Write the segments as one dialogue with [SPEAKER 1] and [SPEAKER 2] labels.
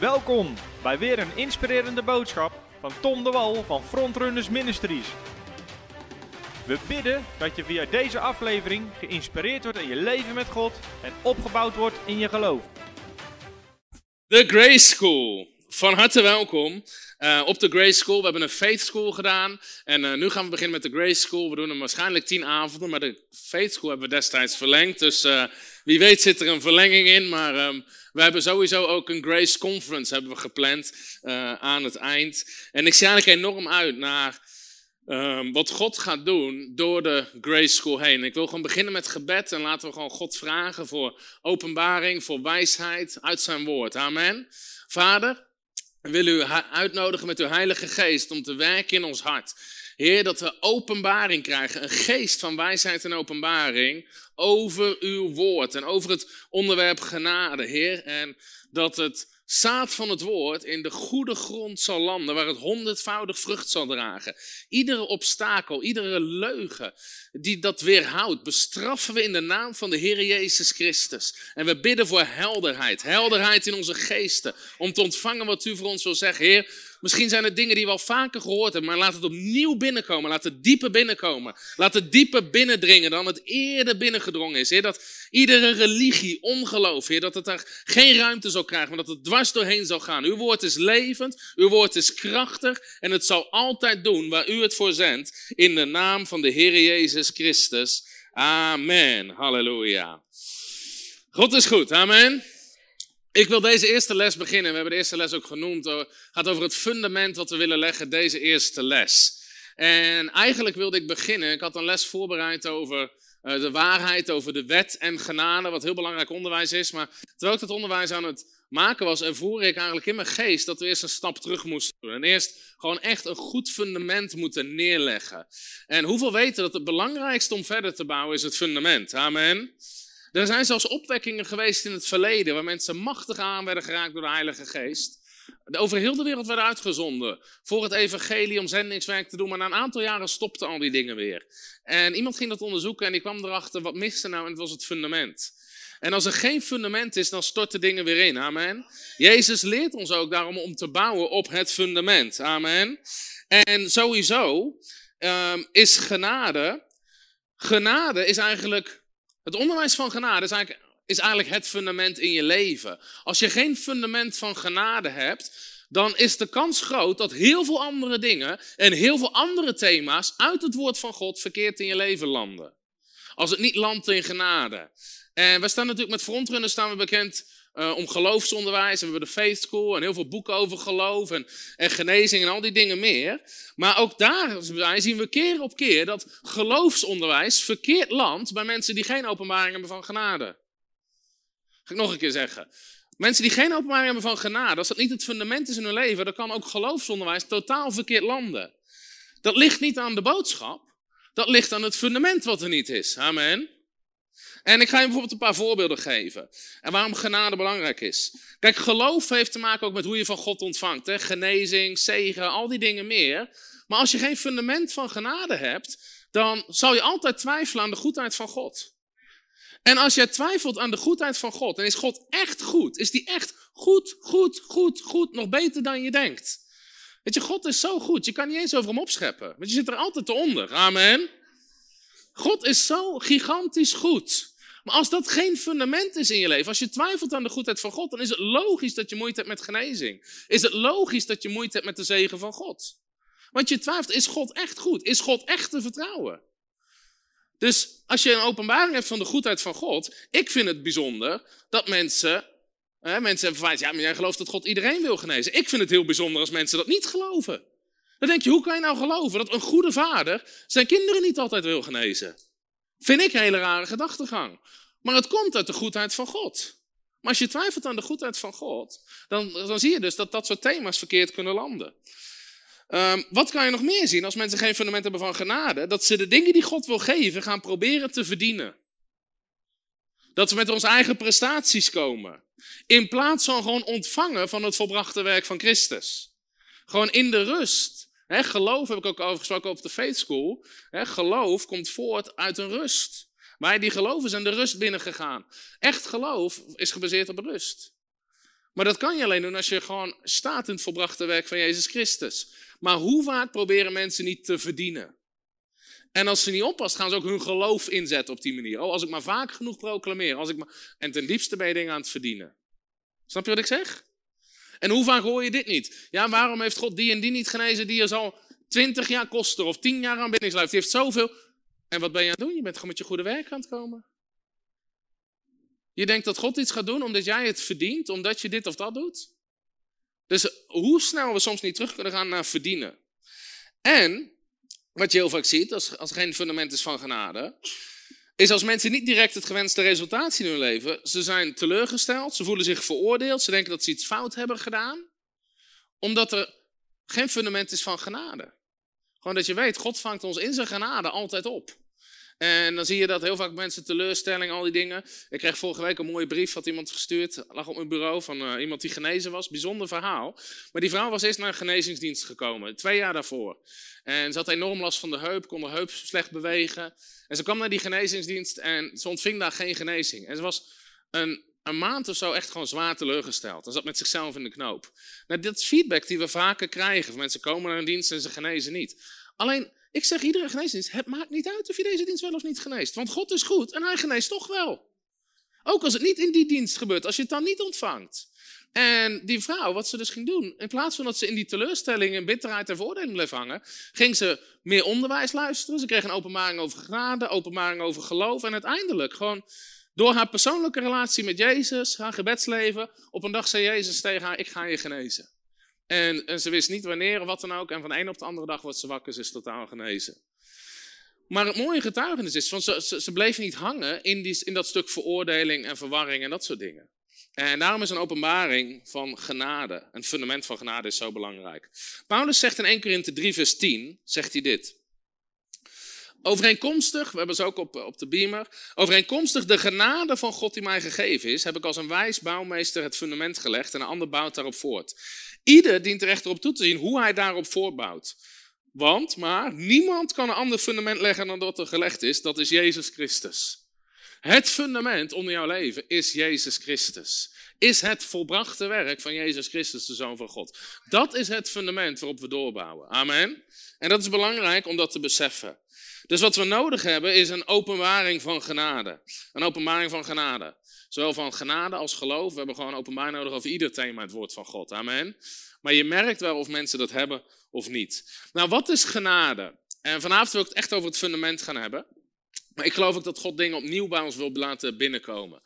[SPEAKER 1] Welkom bij weer een inspirerende boodschap van Tom de Wal van Frontrunners Ministries. We bidden dat je via deze aflevering geïnspireerd wordt in je leven met God en opgebouwd wordt in je geloof.
[SPEAKER 2] De Grace School. Van harte welkom uh, op de Grace School. We hebben een Faith School gedaan. En uh, nu gaan we beginnen met de Grace School. We doen hem waarschijnlijk tien avonden. Maar de Faith School hebben we destijds verlengd. Dus uh, wie weet zit er een verlenging in. Maar um, we hebben sowieso ook een Grace Conference hebben we gepland aan het eind. En ik zie eigenlijk enorm uit naar um, wat God gaat doen door de Grace School heen. Ik wil gewoon beginnen met gebed. En laten we gewoon God vragen voor openbaring, voor wijsheid uit zijn woord. Amen. Vader, we willen u uitnodigen met uw Heilige Geest om te werken in ons hart. Heer, dat we openbaring krijgen, een geest van wijsheid en openbaring over uw woord en over het onderwerp genade, Heer. En dat het zaad van het woord in de goede grond zal landen, waar het honderdvoudig vrucht zal dragen. Iedere obstakel, iedere leugen die dat weerhoudt, bestraffen we in de naam van de Heer Jezus Christus. En we bidden voor helderheid, helderheid in onze geesten, om te ontvangen wat u voor ons wil zeggen. Heer, Misschien zijn het dingen die we al vaker gehoord hebben, maar laat het opnieuw binnenkomen. Laat het dieper binnenkomen. Laat het dieper binnendringen dan het eerder binnengedrongen is. Heer, dat iedere religie, ongeloof, Heer, dat het daar geen ruimte zal krijgen, maar dat het dwars doorheen zal gaan. Uw woord is levend, uw woord is krachtig en het zal altijd doen waar u het voor zendt. In de naam van de Heer Jezus Christus. Amen. Halleluja. God is goed. Amen. Ik wil deze eerste les beginnen. We hebben de eerste les ook genoemd. Het gaat over het fundament wat we willen leggen, deze eerste les. En eigenlijk wilde ik beginnen. Ik had een les voorbereid over uh, de waarheid, over de wet en genade, wat heel belangrijk onderwijs is. Maar terwijl ik dat onderwijs aan het maken was, ervoer ik eigenlijk in mijn geest dat we eerst een stap terug moesten doen. En eerst gewoon echt een goed fundament moeten neerleggen. En hoeveel weten dat het belangrijkste om verder te bouwen is het fundament? Amen. Er zijn zelfs opwekkingen geweest in het verleden waar mensen machtig aan werden geraakt door de Heilige Geest. Over heel de wereld werden uitgezonden voor het evangelie om zendingswerk te doen, maar na een aantal jaren stopten al die dingen weer. En iemand ging dat onderzoeken en die kwam erachter, wat miste nou? En het was het fundament. En als er geen fundament is, dan storten dingen weer in. Amen. Jezus leert ons ook daarom om te bouwen op het fundament. Amen. En sowieso um, is genade. Genade is eigenlijk het onderwijs van genade is eigenlijk, is eigenlijk het fundament in je leven. Als je geen fundament van genade hebt, dan is de kans groot dat heel veel andere dingen en heel veel andere thema's uit het woord van God verkeerd in je leven landen. Als het niet landt in genade. En we staan natuurlijk met frontrunners staan we bekend uh, om geloofsonderwijs. En we hebben de Faith School en heel veel boeken over geloof en, en genezing en al die dingen meer. Maar ook daar zien we keer op keer dat geloofsonderwijs verkeerd landt bij mensen die geen openbaring hebben van genade. Ga ik nog een keer zeggen. Mensen die geen openbaring hebben van genade, als dat niet het fundament is in hun leven, dan kan ook geloofsonderwijs totaal verkeerd landen. Dat ligt niet aan de boodschap, dat ligt aan het fundament wat er niet is. Amen. En ik ga je bijvoorbeeld een paar voorbeelden geven. En waarom genade belangrijk is. Kijk, geloof heeft te maken ook met hoe je van God ontvangt. Hè? Genezing, zegen, al die dingen meer. Maar als je geen fundament van genade hebt, dan zal je altijd twijfelen aan de goedheid van God. En als jij twijfelt aan de goedheid van God, dan is God echt goed. Is die echt goed, goed, goed, goed, nog beter dan je denkt. Weet je, God is zo goed, je kan niet eens over hem opscheppen. Want je zit er altijd onder. Amen. God is zo gigantisch goed. Maar als dat geen fundament is in je leven, als je twijfelt aan de goedheid van God, dan is het logisch dat je moeite hebt met genezing. Is het logisch dat je moeite hebt met de zegen van God. Want je twijfelt, is God echt goed? Is God echt te vertrouwen? Dus als je een openbaring hebt van de goedheid van God, ik vind het bijzonder dat mensen, hè, mensen hebben verwijt, ja, maar jij gelooft dat God iedereen wil genezen. Ik vind het heel bijzonder als mensen dat niet geloven. Dan denk je, hoe kan je nou geloven dat een goede vader zijn kinderen niet altijd wil genezen? Vind ik een hele rare gedachtegang. Maar het komt uit de goedheid van God. Maar als je twijfelt aan de goedheid van God, dan, dan zie je dus dat dat soort thema's verkeerd kunnen landen. Um, wat kan je nog meer zien als mensen geen fundament hebben van genade? Dat ze de dingen die God wil geven gaan proberen te verdienen. Dat we met onze eigen prestaties komen. In plaats van gewoon ontvangen van het volbrachte werk van Christus. Gewoon in de rust geloof heb ik ook over gesproken over de Faith School. Geloof komt voort uit een rust. Wij die geloven zijn de rust binnengegaan. Echt geloof is gebaseerd op rust. Maar dat kan je alleen doen als je gewoon staat in het volbrachte werk van Jezus Christus. Maar hoe vaak proberen mensen niet te verdienen? En als ze niet oppast, gaan ze ook hun geloof inzetten op die manier. Oh, als ik maar vaak genoeg proclameer. Als ik maar... En ten diepste ben je dingen aan het verdienen. Snap je wat ik zeg? En hoe vaak hoor je dit niet? Ja, waarom heeft God die en die niet genezen die er zal 20 jaar kosten of 10 jaar aanbiddingslijf? Die heeft zoveel. En wat ben je aan het doen? Je bent gewoon met je goede werk aan het komen. Je denkt dat God iets gaat doen omdat jij het verdient, omdat je dit of dat doet. Dus hoe snel we soms niet terug kunnen gaan naar verdienen. En wat je heel vaak ziet, als, als er geen fundament is van genade, is als mensen niet direct het gewenste resultaat zien in hun leven, ze zijn teleurgesteld, ze voelen zich veroordeeld, ze denken dat ze iets fout hebben gedaan, omdat er geen fundament is van genade. Gewoon dat je weet, God vangt ons in zijn genade altijd op. En dan zie je dat heel vaak mensen teleurstelling, al die dingen. Ik kreeg vorige week een mooie brief, had iemand gestuurd, lag op mijn bureau, van uh, iemand die genezen was. Bijzonder verhaal. Maar die vrouw was eerst naar een genezingsdienst gekomen, twee jaar daarvoor. En ze had enorm last van de heup, kon de heup slecht bewegen. En ze kwam naar die genezingsdienst en ze ontving daar geen genezing. En ze was een, een maand of zo echt gewoon zwaar teleurgesteld. En zat met zichzelf in de knoop. Nou, dit is feedback die we vaker krijgen. Mensen komen naar een dienst en ze genezen niet. Alleen, ik zeg iedere geneesdienst, het maakt niet uit of je deze dienst wel of niet geneest. Want God is goed en hij geneest toch wel. Ook als het niet in die dienst gebeurt, als je het dan niet ontvangt. En die vrouw, wat ze dus ging doen, in plaats van dat ze in die teleurstelling en bitterheid en veroordeling bleef hangen, ging ze meer onderwijs luisteren. Ze kreeg een openbaring over genade, openbaring over geloof. En uiteindelijk gewoon door haar persoonlijke relatie met Jezus, haar gebedsleven, op een dag zei Jezus tegen haar, ik ga je genezen. En, ze wist niet wanneer of wat dan ook. En van de een op de andere dag wordt ze wakker, ze is totaal genezen. Maar het mooie getuigenis is, van ze, ze, ze bleef niet hangen in, die, in dat stuk veroordeling en verwarring en dat soort dingen. En daarom is een openbaring van genade, een fundament van genade is zo belangrijk. Paulus zegt in 1 Korinthe 3 vers 10, zegt hij dit. Overeenkomstig, we hebben ze ook op, op de beamer, overeenkomstig de genade van God die mij gegeven is, heb ik als een wijs bouwmeester het fundament gelegd en een ander bouwt daarop voort. Ieder dient er echter op toe te zien hoe hij daarop voortbouwt. Want, maar, niemand kan een ander fundament leggen dan dat er gelegd is, dat is Jezus Christus. Het fundament onder jouw leven is Jezus Christus. Is het volbrachte werk van Jezus Christus, de Zoon van God. Dat is het fundament waarop we doorbouwen. Amen. En dat is belangrijk om dat te beseffen. Dus wat we nodig hebben is een openbaring van genade. Een openbaring van genade. Zowel van genade als geloof. We hebben gewoon openbaring nodig over ieder thema, het woord van God. Amen. Maar je merkt wel of mensen dat hebben of niet. Nou, wat is genade? En vanavond wil ik het echt over het fundament gaan hebben. Maar ik geloof ook dat God dingen opnieuw bij ons wil laten binnenkomen.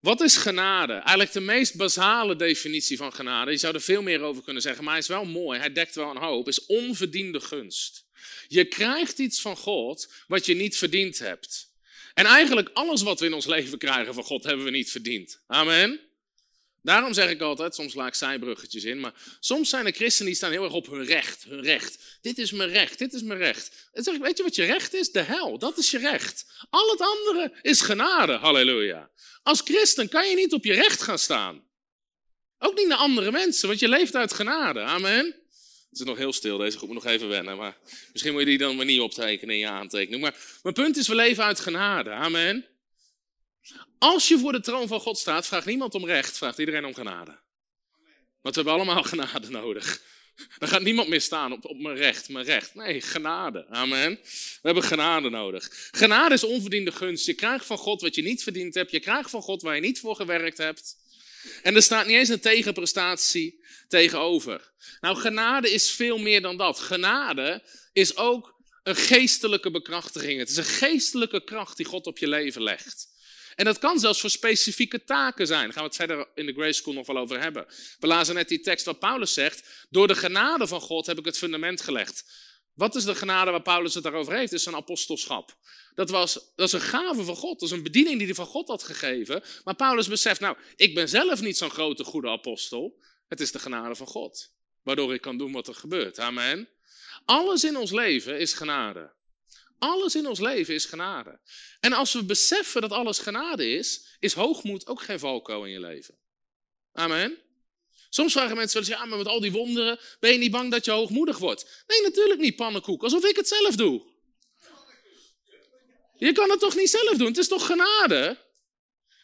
[SPEAKER 2] Wat is genade? Eigenlijk de meest basale definitie van genade. Je zou er veel meer over kunnen zeggen, maar hij is wel mooi. Hij dekt wel een hoop. Is onverdiende gunst. Je krijgt iets van God wat je niet verdiend hebt. En eigenlijk alles wat we in ons leven krijgen van God hebben we niet verdiend. Amen. Daarom zeg ik altijd, soms laat ik zijbruggetjes in, maar soms zijn er christenen die staan heel erg op hun recht. Hun recht. Dit is mijn recht, dit is mijn recht. En zeg ik, weet je wat je recht is? De hel, dat is je recht. Al het andere is genade, halleluja. Als christen kan je niet op je recht gaan staan. Ook niet naar andere mensen, want je leeft uit genade. Amen. Het is nog heel stil, deze groep moet nog even wennen. Maar misschien moet je die dan maar niet optekenen in je aantekening. Maar mijn punt is, we leven uit genade. Amen. Als je voor de troon van God staat, vraagt niemand om recht, vraagt iedereen om genade. Want we hebben allemaal genade nodig. Dan gaat niemand meer staan op, op mijn recht, mijn recht. Nee, genade. Amen. We hebben genade nodig. Genade is onverdiende gunst. Je krijgt van God wat je niet verdiend hebt. Je krijgt van God waar je niet voor gewerkt hebt. En er staat niet eens een tegenprestatie tegenover. Nou, genade is veel meer dan dat. Genade is ook een geestelijke bekrachtiging. Het is een geestelijke kracht die God op je leven legt. En dat kan zelfs voor specifieke taken zijn. Daar gaan we het verder in de Grace School nog wel over hebben. We lazen net die tekst waar Paulus zegt: Door de genade van God heb ik het fundament gelegd. Wat is de genade waar Paulus het daarover heeft? Is een apostelschap. Dat, was, dat is een gave van God. Dat is een bediening die hij van God had gegeven. Maar Paulus beseft, nou, ik ben zelf niet zo'n grote goede apostel. Het is de genade van God. Waardoor ik kan doen wat er gebeurt. Amen. Alles in ons leven is genade. Alles in ons leven is genade. En als we beseffen dat alles genade is, is hoogmoed ook geen valkuil in je leven. Amen. Soms vragen mensen wel eens, ja, maar met al die wonderen, ben je niet bang dat je hoogmoedig wordt? Nee, natuurlijk niet, pannenkoek. Alsof ik het zelf doe. Je kan het toch niet zelf doen? Het is toch genade?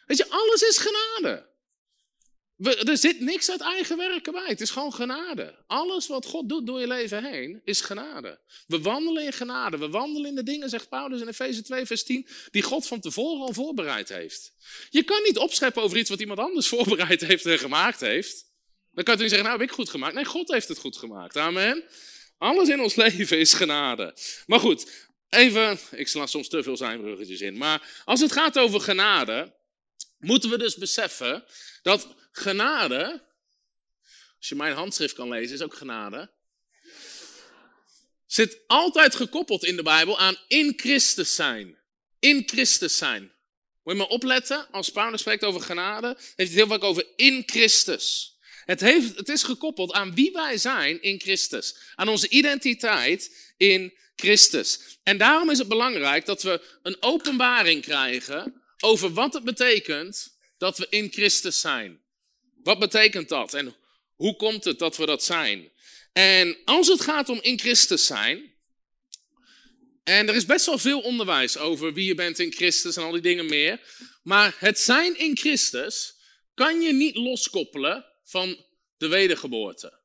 [SPEAKER 2] Weet je, alles is genade. Er zit niks uit eigen werken bij. Het is gewoon genade. Alles wat God doet door je leven heen is genade. We wandelen in genade. We wandelen in de dingen, zegt Paulus in Efeze 2, vers 10, die God van tevoren al voorbereid heeft. Je kan niet opscheppen over iets wat iemand anders voorbereid heeft en gemaakt heeft. Dan kan je niet zeggen, nou heb ik goed gemaakt. Nee, God heeft het goed gemaakt. Amen. Alles in ons leven is genade. Maar goed, even, ik sla soms te veel zijnbruggetjes in. Maar als het gaat over genade, moeten we dus beseffen dat genade, als je mijn handschrift kan lezen, is ook genade, zit altijd gekoppeld in de Bijbel aan in Christus zijn. In Christus zijn. Moet je maar opletten, als Paulus spreekt over genade, heeft hij het heel vaak over in Christus. Het, heeft, het is gekoppeld aan wie wij zijn in Christus. Aan onze identiteit in Christus. En daarom is het belangrijk dat we een openbaring krijgen over wat het betekent dat we in Christus zijn. Wat betekent dat en hoe komt het dat we dat zijn? En als het gaat om in Christus zijn, en er is best wel veel onderwijs over wie je bent in Christus en al die dingen meer, maar het zijn in Christus kan je niet loskoppelen van de wedergeboorte.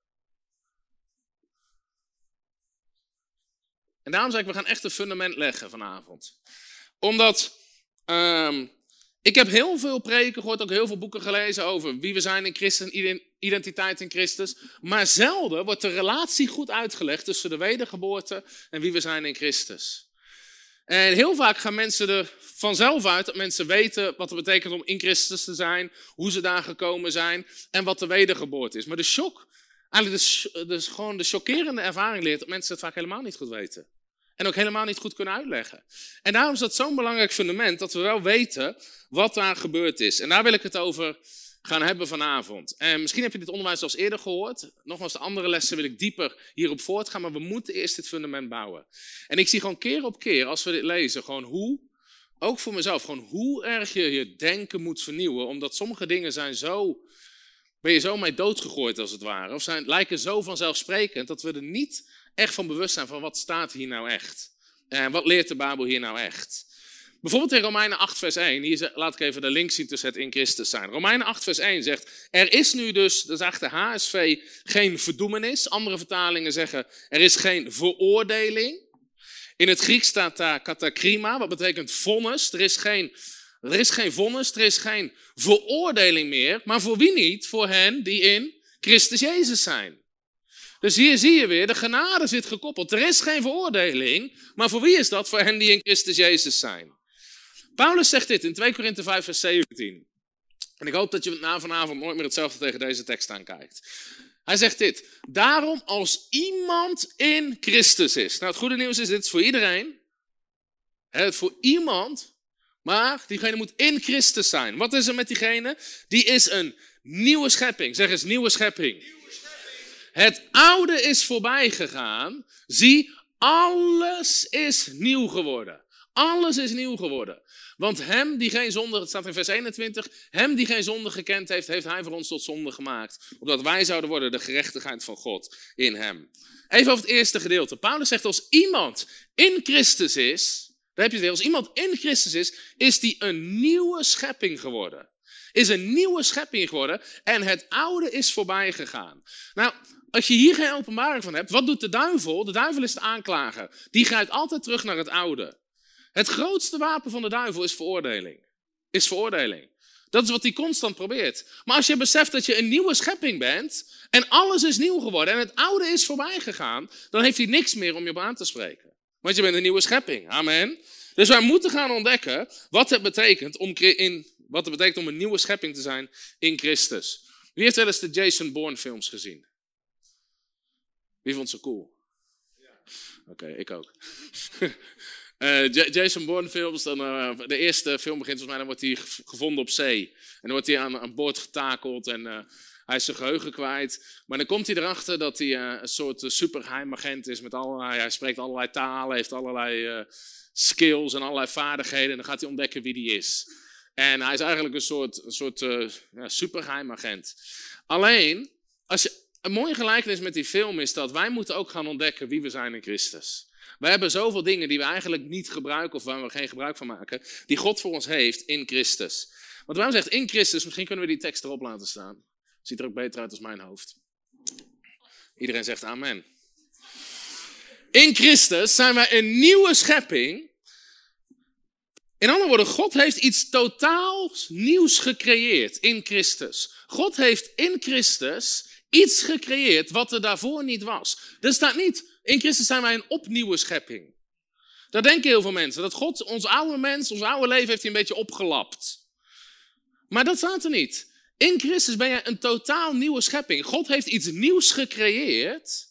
[SPEAKER 2] En daarom zeg ik, we gaan echt een fundament leggen vanavond. Omdat ehm, ik heb heel veel preken gehoord, ook heel veel boeken gelezen over wie we zijn in Christus en identiteit in Christus. Maar zelden wordt de relatie goed uitgelegd tussen de wedergeboorte en wie we zijn in Christus. En heel vaak gaan mensen er vanzelf uit dat mensen weten wat het betekent om in Christus te zijn, hoe ze daar gekomen zijn en wat de wedergeboorte is. Maar de shock, eigenlijk de, dus gewoon de chockerende ervaring leert dat mensen het vaak helemaal niet goed weten. En ook helemaal niet goed kunnen uitleggen. En daarom is dat zo'n belangrijk fundament dat we wel weten wat daar gebeurd is. En daar wil ik het over gaan hebben vanavond. En misschien heb je dit onderwijs al eerder gehoord. Nogmaals, de andere lessen wil ik dieper hierop voortgaan, maar we moeten eerst dit fundament bouwen. En ik zie gewoon keer op keer, als we dit lezen, gewoon hoe, ook voor mezelf, gewoon hoe erg je je denken moet vernieuwen. Omdat sommige dingen zijn zo, ben je zo mee doodgegooid als het ware. Of zijn, lijken zo vanzelfsprekend dat we er niet echt van bewust zijn van wat staat hier nou echt. En wat leert de Bijbel hier nou echt. Bijvoorbeeld in Romeinen 8, vers 1. Hier laat ik even de link zien tussen het in Christus zijn. Romeinen 8, vers 1 zegt: Er is nu dus, dat zegt de HSV, geen verdoemenis. Andere vertalingen zeggen: Er is geen veroordeling. In het Grieks staat daar katakrima, wat betekent vonnis. Er is geen, er is geen vonnis, er is geen veroordeling meer. Maar voor wie niet? Voor hen die in Christus Jezus zijn. Dus hier zie je weer, de genade zit gekoppeld. Er is geen veroordeling, maar voor wie is dat? Voor hen die in Christus Jezus zijn. Paulus zegt dit in 2 Korinthe 5, vers 17. En ik hoop dat je na vanavond nooit meer hetzelfde tegen deze tekst aankijkt. Hij zegt dit. Daarom als iemand in Christus is. Nou, het goede nieuws is, dit is voor iedereen. Het voor iemand. Maar diegene moet in Christus zijn. Wat is er met diegene? Die is een nieuwe schepping. Zeg eens, nieuwe schepping. Het oude is voorbij gegaan. Zie, alles is nieuw geworden. Alles is nieuw geworden. Want hem die geen zonde, het staat in vers 21, hem die geen zonde gekend heeft, heeft hij voor ons tot zonde gemaakt. Opdat wij zouden worden de gerechtigheid van God in hem. Even over het eerste gedeelte. Paulus zegt als iemand in Christus is, daar heb je het als iemand in Christus is, is die een nieuwe schepping geworden. Is een nieuwe schepping geworden en het oude is voorbij gegaan. Nou, als je hier geen openbaring van hebt, wat doet de duivel? De duivel is de aanklager. Die grijpt altijd terug naar het oude. Het grootste wapen van de duivel is veroordeling. Is veroordeling. Dat is wat hij constant probeert. Maar als je beseft dat je een nieuwe schepping bent en alles is nieuw geworden en het oude is voorbij gegaan, dan heeft hij niks meer om je op aan te spreken. Want je bent een nieuwe schepping. Amen. Dus wij moeten gaan ontdekken wat het betekent om, in, wat het betekent om een nieuwe schepping te zijn in Christus. Wie heeft wel eens de Jason Bourne films gezien? Wie vond ze cool? Oké, ik ook. Uh, Jason Bourne films, dan, uh, de eerste film begint volgens mij, dan wordt hij gevonden op zee. En dan wordt hij aan, aan boord getakeld en uh, hij is zijn geheugen kwijt. Maar dan komt hij erachter dat hij een soort supergeheimagent is met allerlei, hij spreekt allerlei talen, heeft allerlei skills en allerlei vaardigheden. En dan gaat hij ontdekken wie die is. En hij is eigenlijk een soort, een soort ja, supergeheimagent. Alleen, als een mooie gelijkenis met die film is dat wij moeten ook gaan ontdekken wie we zijn in Christus. We hebben zoveel dingen die we eigenlijk niet gebruiken of waar we geen gebruik van maken, die God voor ons heeft in Christus. Want waarom zegt in Christus, misschien kunnen we die tekst erop laten staan. Ziet er ook beter uit als mijn hoofd. Iedereen zegt amen. In Christus zijn wij een nieuwe schepping. In andere woorden, God heeft iets totaal nieuws gecreëerd in Christus. God heeft in Christus iets gecreëerd wat er daarvoor niet was. Er staat niet, in Christus zijn wij een opnieuwe schepping. Dat denken heel veel mensen. Dat God ons oude mens, ons oude leven heeft hij een beetje opgelapt. Maar dat staat er niet. In Christus ben je een totaal nieuwe schepping. God heeft iets nieuws gecreëerd.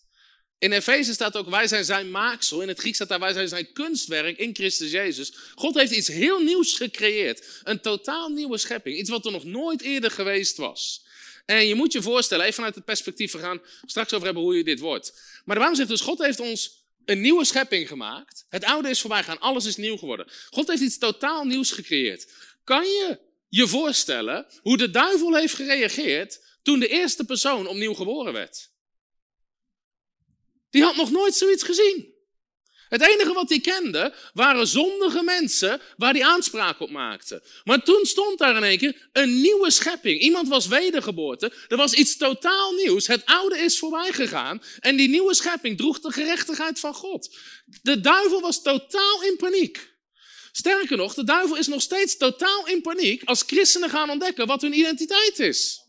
[SPEAKER 2] In Efeze staat ook, wij zijn zijn maaksel. In het Grieks staat daar, wij zijn zijn kunstwerk in Christus Jezus. God heeft iets heel nieuws gecreëerd. Een totaal nieuwe schepping. Iets wat er nog nooit eerder geweest was. En je moet je voorstellen, even vanuit het perspectief, we gaan straks over hebben hoe je dit wordt. Maar de Bijbel zegt dus, God heeft ons een nieuwe schepping gemaakt. Het oude is voorbij gaan, alles is nieuw geworden. God heeft iets totaal nieuws gecreëerd. Kan je je voorstellen hoe de duivel heeft gereageerd toen de eerste persoon opnieuw geboren werd? Die had nog nooit zoiets gezien. Het enige wat hij kende waren zondige mensen waar hij aanspraak op maakte. Maar toen stond daar in één keer een nieuwe schepping. Iemand was wedergeboorte. Er was iets totaal nieuws. Het oude is voorbij gegaan. En die nieuwe schepping droeg de gerechtigheid van God. De duivel was totaal in paniek. Sterker nog, de duivel is nog steeds totaal in paniek als christenen gaan ontdekken wat hun identiteit is.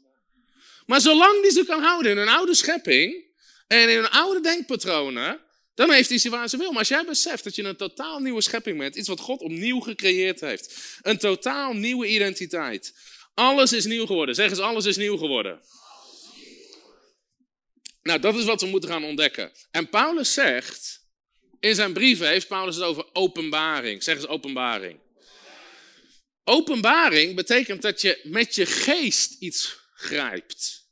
[SPEAKER 2] Maar zolang die ze kan houden in een oude schepping en in hun oude denkpatronen, dan heeft hij ze waar ze wil. Maar als jij beseft dat je een totaal nieuwe schepping bent, iets wat God opnieuw gecreëerd heeft, een totaal nieuwe identiteit. Alles is nieuw geworden. Zeg eens, alles is nieuw geworden. Nou, dat is wat we moeten gaan ontdekken. En Paulus zegt, in zijn brieven heeft Paulus het over openbaring. Zeg eens openbaring. Openbaring betekent dat je met je geest iets grijpt.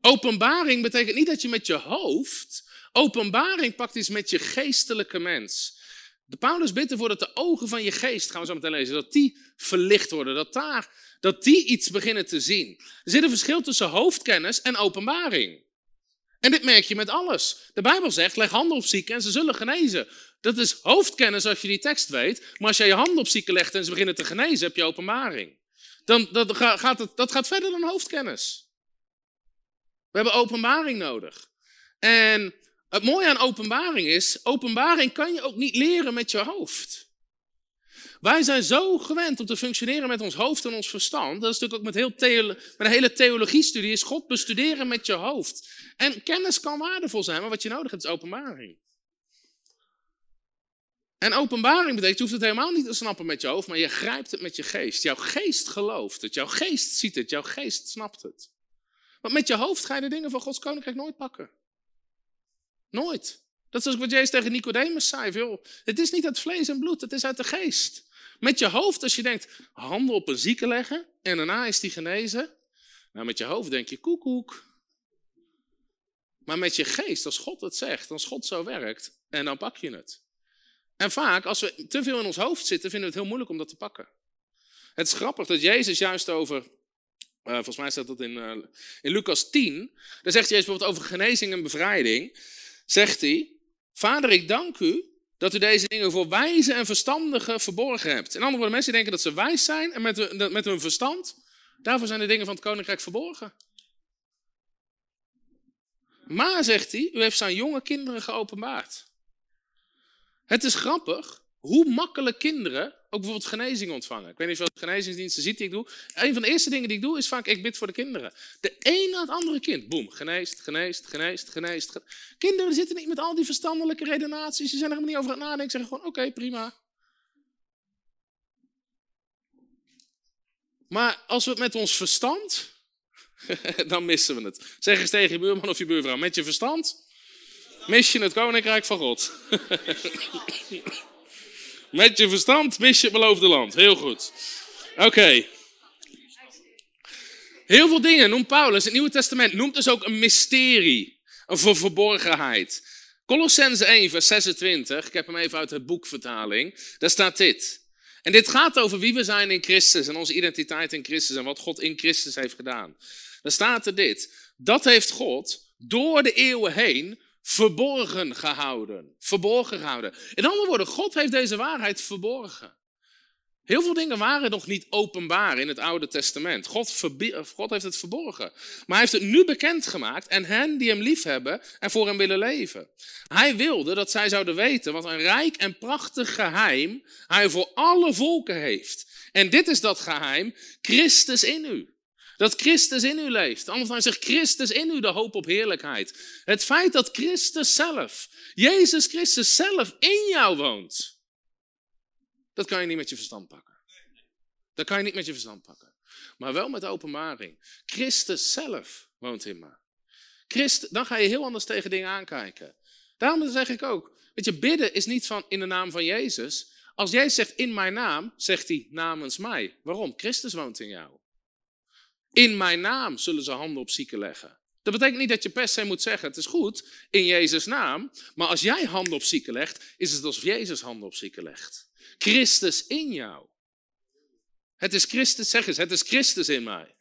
[SPEAKER 2] Openbaring betekent niet dat je met je hoofd Openbaring pakt iets met je geestelijke mens. De Paulus bidt ervoor dat de ogen van je geest, gaan we zo meteen lezen, dat die verlicht worden. Dat, daar, dat die iets beginnen te zien. Er zit een verschil tussen hoofdkennis en openbaring. En dit merk je met alles. De Bijbel zegt, leg handen op zieken en ze zullen genezen. Dat is hoofdkennis als je die tekst weet. Maar als je je handen op zieken legt en ze beginnen te genezen, heb je openbaring. Dan, dat, gaat het, dat gaat verder dan hoofdkennis. We hebben openbaring nodig. En het mooie aan openbaring is, openbaring kan je ook niet leren met je hoofd. Wij zijn zo gewend om te functioneren met ons hoofd en ons verstand. Dat is natuurlijk ook met, heel met een hele theologiestudie, is God bestuderen met je hoofd. En kennis kan waardevol zijn, maar wat je nodig hebt is openbaring. En openbaring betekent, je hoeft het helemaal niet te snappen met je hoofd, maar je grijpt het met je geest. Jouw geest gelooft het, jouw geest ziet het, jouw geest snapt het. Want met je hoofd ga je de dingen van Gods koninkrijk nooit pakken. Nooit. Dat is ook wat Jezus tegen Nicodemus zei. Joh, het is niet uit vlees en bloed, het is uit de geest. Met je hoofd, als je denkt, handen op een zieke leggen en daarna is die genezen. Nou, met je hoofd denk je, koekoek. Maar met je geest, als God het zegt, als God zo werkt, en dan pak je het. En vaak, als we te veel in ons hoofd zitten, vinden we het heel moeilijk om dat te pakken. Het is grappig dat Jezus juist over, uh, volgens mij staat dat in, uh, in Lucas 10, daar zegt Jezus bijvoorbeeld over genezing en bevrijding zegt hij, Vader, ik dank u dat u deze dingen voor wijze en verstandigen verborgen hebt. In andere woorden, mensen denken dat ze wijs zijn en met, met hun verstand, daarvoor zijn de dingen van het koninkrijk verborgen. Maar, zegt hij, u heeft zijn jonge kinderen geopenbaard. Het is grappig hoe makkelijk kinderen ook bijvoorbeeld genezing ontvangen. Ik weet niet of je genezingsdiensten ziet die ik doe. Een van de eerste dingen die ik doe is vaak, ik bid voor de kinderen. De een na het andere kind. Boom, geneest, geneest, geneest, geneest. Kinderen zitten niet met al die verstandelijke redenaties. Ze zijn er helemaal niet over aan het nadenken. Ze zeggen gewoon, oké, prima. Maar als we het met ons verstand, dan missen we het. Zeg eens tegen je buurman of je buurvrouw, met je verstand mis je het koninkrijk van God. Met je verstand mis je het beloofde land. Heel goed. Oké. Heel veel dingen noemt Paulus, het Nieuwe Testament noemt dus ook een mysterie. Een verborgenheid. Colossense 1, vers 26, ik heb hem even uit het boekvertaling, daar staat dit. En dit gaat over wie we zijn in Christus en onze identiteit in Christus en wat God in Christus heeft gedaan. Daar staat er dit. Dat heeft God door de eeuwen heen verborgen gehouden. Verborgen gehouden. In andere woorden, God heeft deze waarheid verborgen. Heel veel dingen waren nog niet openbaar in het Oude Testament. God, God, heeft het verborgen. Maar hij heeft het nu bekendgemaakt en hen die hem liefhebben en voor hem willen leven. Hij wilde dat zij zouden weten wat een rijk en prachtig geheim hij voor alle volken heeft. En dit is dat geheim, Christus in u. Dat Christus in u leeft. Anders zegt Christus in u de hoop op heerlijkheid. Het feit dat Christus zelf, Jezus Christus zelf in jou woont. Dat kan je niet met je verstand pakken. Dat kan je niet met je verstand pakken. Maar wel met openbaring. Christus zelf woont in me. Christ, dan ga je heel anders tegen dingen aankijken. Daarom zeg ik ook, weet je, bidden is niet van in de naam van Jezus. Als jij zegt in mijn naam, zegt hij namens mij. Waarom? Christus woont in jou. In mijn naam zullen ze handen op zieken leggen. Dat betekent niet dat je per se moet zeggen, het is goed, in Jezus' naam. Maar als jij handen op zieken legt, is het alsof Jezus handen op zieken legt. Christus in jou. Het is Christus, zeg eens, het is Christus in mij.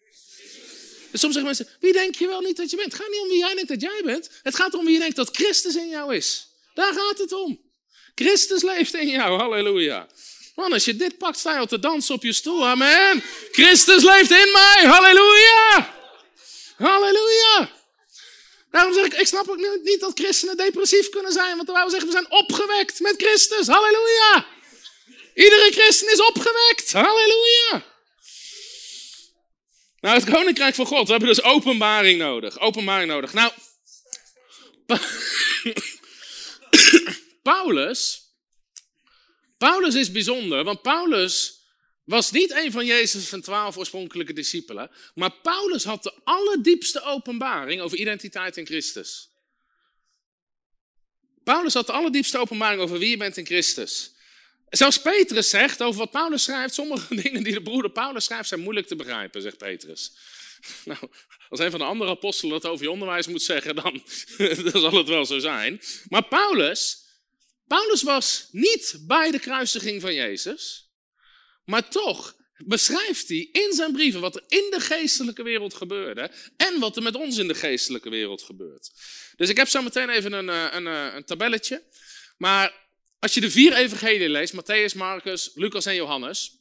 [SPEAKER 2] En soms zeggen mensen, wie denk je wel niet dat je bent? Het gaat niet om wie jij denkt dat jij bent. Het gaat om wie je denkt dat Christus in jou is. Daar gaat het om. Christus leeft in jou, halleluja. Man, als je dit pakt, sta je al te dansen op je stoel. Amen. Christus leeft in mij. Halleluja. Halleluja. Daarom zeg ik, ik snap ook niet dat christenen depressief kunnen zijn. Want wij zeggen, we zijn opgewekt met Christus. Halleluja. Iedere christen is opgewekt. Halleluja. Nou, het koninkrijk van God. We hebben dus openbaring nodig. Openbaring nodig. Nou, Paulus Paulus is bijzonder, want Paulus was niet een van Jezus' van twaalf oorspronkelijke discipelen, maar Paulus had de allerdiepste openbaring over identiteit in Christus. Paulus had de allerdiepste openbaring over wie je bent in Christus. Zelfs Petrus zegt over wat Paulus schrijft, sommige dingen die de broeder Paulus schrijft zijn moeilijk te begrijpen, zegt Petrus. Nou, als een van de andere apostelen dat over je onderwijs moet zeggen, dan, dan zal het wel zo zijn. Maar Paulus, Paulus was niet bij de kruisiging van Jezus, maar toch beschrijft hij in zijn brieven wat er in de geestelijke wereld gebeurde en wat er met ons in de geestelijke wereld gebeurt. Dus ik heb zo meteen even een, eh, een, eh, een tabelletje. Maar als je de vier evangelieën leest, Matthäus, Marcus, Lucas en Johannes,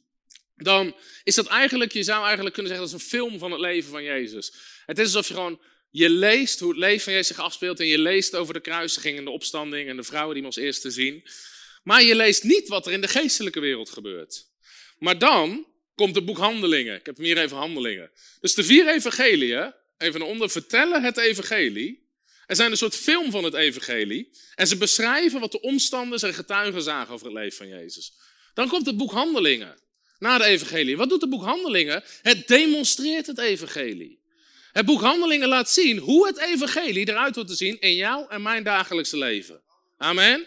[SPEAKER 2] dan is dat eigenlijk, je zou eigenlijk kunnen zeggen, dat is een film van het leven van Jezus. Het is alsof je gewoon je leest hoe het leven van Jezus zich afspeelt en je leest over de kruisiging en de opstanding en de vrouwen die we als eerste zien. Maar je leest niet wat er in de geestelijke wereld gebeurt. Maar dan komt het boek Handelingen. Ik heb hem hier even Handelingen. Dus de vier evangeliën, even onder, vertellen het evangelie. Er zijn een soort film van het evangelie. En ze beschrijven wat de omstanders en getuigen zagen over het leven van Jezus. Dan komt het boek Handelingen. Na de evangelie. Wat doet het boek Handelingen? Het demonstreert het evangelie. Het boek Handelingen laat zien hoe het evangelie eruit wordt te zien in jouw en mijn dagelijkse leven. Amen.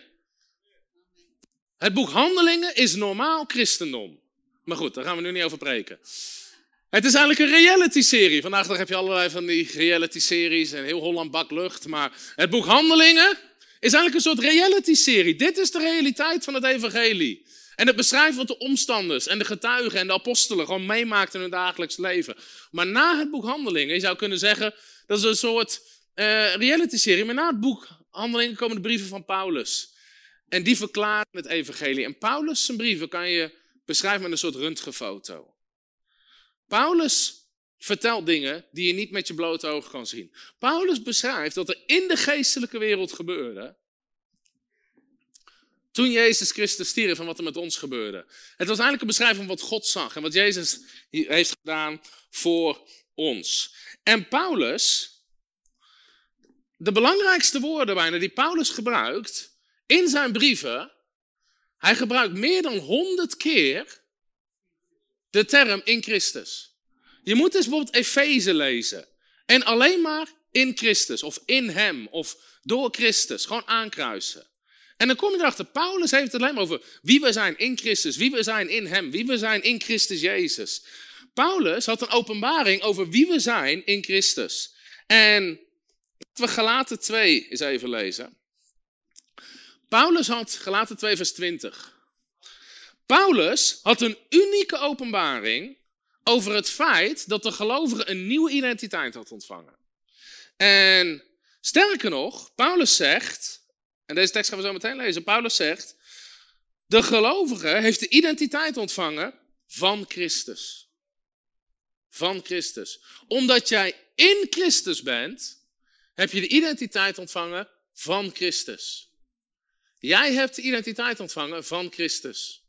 [SPEAKER 2] Het boek Handelingen is normaal christendom. Maar goed, daar gaan we nu niet over preken. Het is eigenlijk een reality-serie. Vandaag heb je allerlei van die reality-series en heel Holland bak lucht. Maar het boek Handelingen is eigenlijk een soort reality-serie. Dit is de realiteit van het evangelie. En het beschrijft wat de omstanders en de getuigen en de apostelen gewoon meemaakten in hun dagelijks leven. Maar na het boek Handelingen, je zou kunnen zeggen, dat is een soort uh, reality-serie. Maar na het boek Handelingen komen de brieven van Paulus. En die verklaren het evangelie. En Paulus zijn brieven kan je beschrijven met een soort röntgenfoto. Paulus vertelt dingen die je niet met je blote ogen kan zien. Paulus beschrijft wat er in de geestelijke wereld gebeurde toen Jezus Christus stierf en wat er met ons gebeurde. Het was eigenlijk een beschrijving van wat God zag en wat Jezus heeft gedaan voor ons. En Paulus, de belangrijkste woorden bijna die Paulus gebruikt in zijn brieven, hij gebruikt meer dan honderd keer de term in Christus. Je moet eens bijvoorbeeld Efeze lezen. En alleen maar in Christus, of in Hem, of door Christus. Gewoon aankruisen. En dan kom je erachter, Paulus heeft het alleen maar over wie we zijn in Christus, wie we zijn in Hem, wie we zijn in Christus Jezus. Paulus had een openbaring over wie we zijn in Christus. En we Galaten 2 eens even lezen. Paulus had, Galaten 2 vers 20. Paulus had een unieke openbaring over het feit dat de gelovige een nieuwe identiteit had ontvangen. En sterker nog, Paulus zegt en deze tekst gaan we zo meteen lezen. Paulus zegt, de gelovige heeft de identiteit ontvangen van Christus. Van Christus. Omdat jij in Christus bent, heb je de identiteit ontvangen van Christus. Jij hebt de identiteit ontvangen van Christus.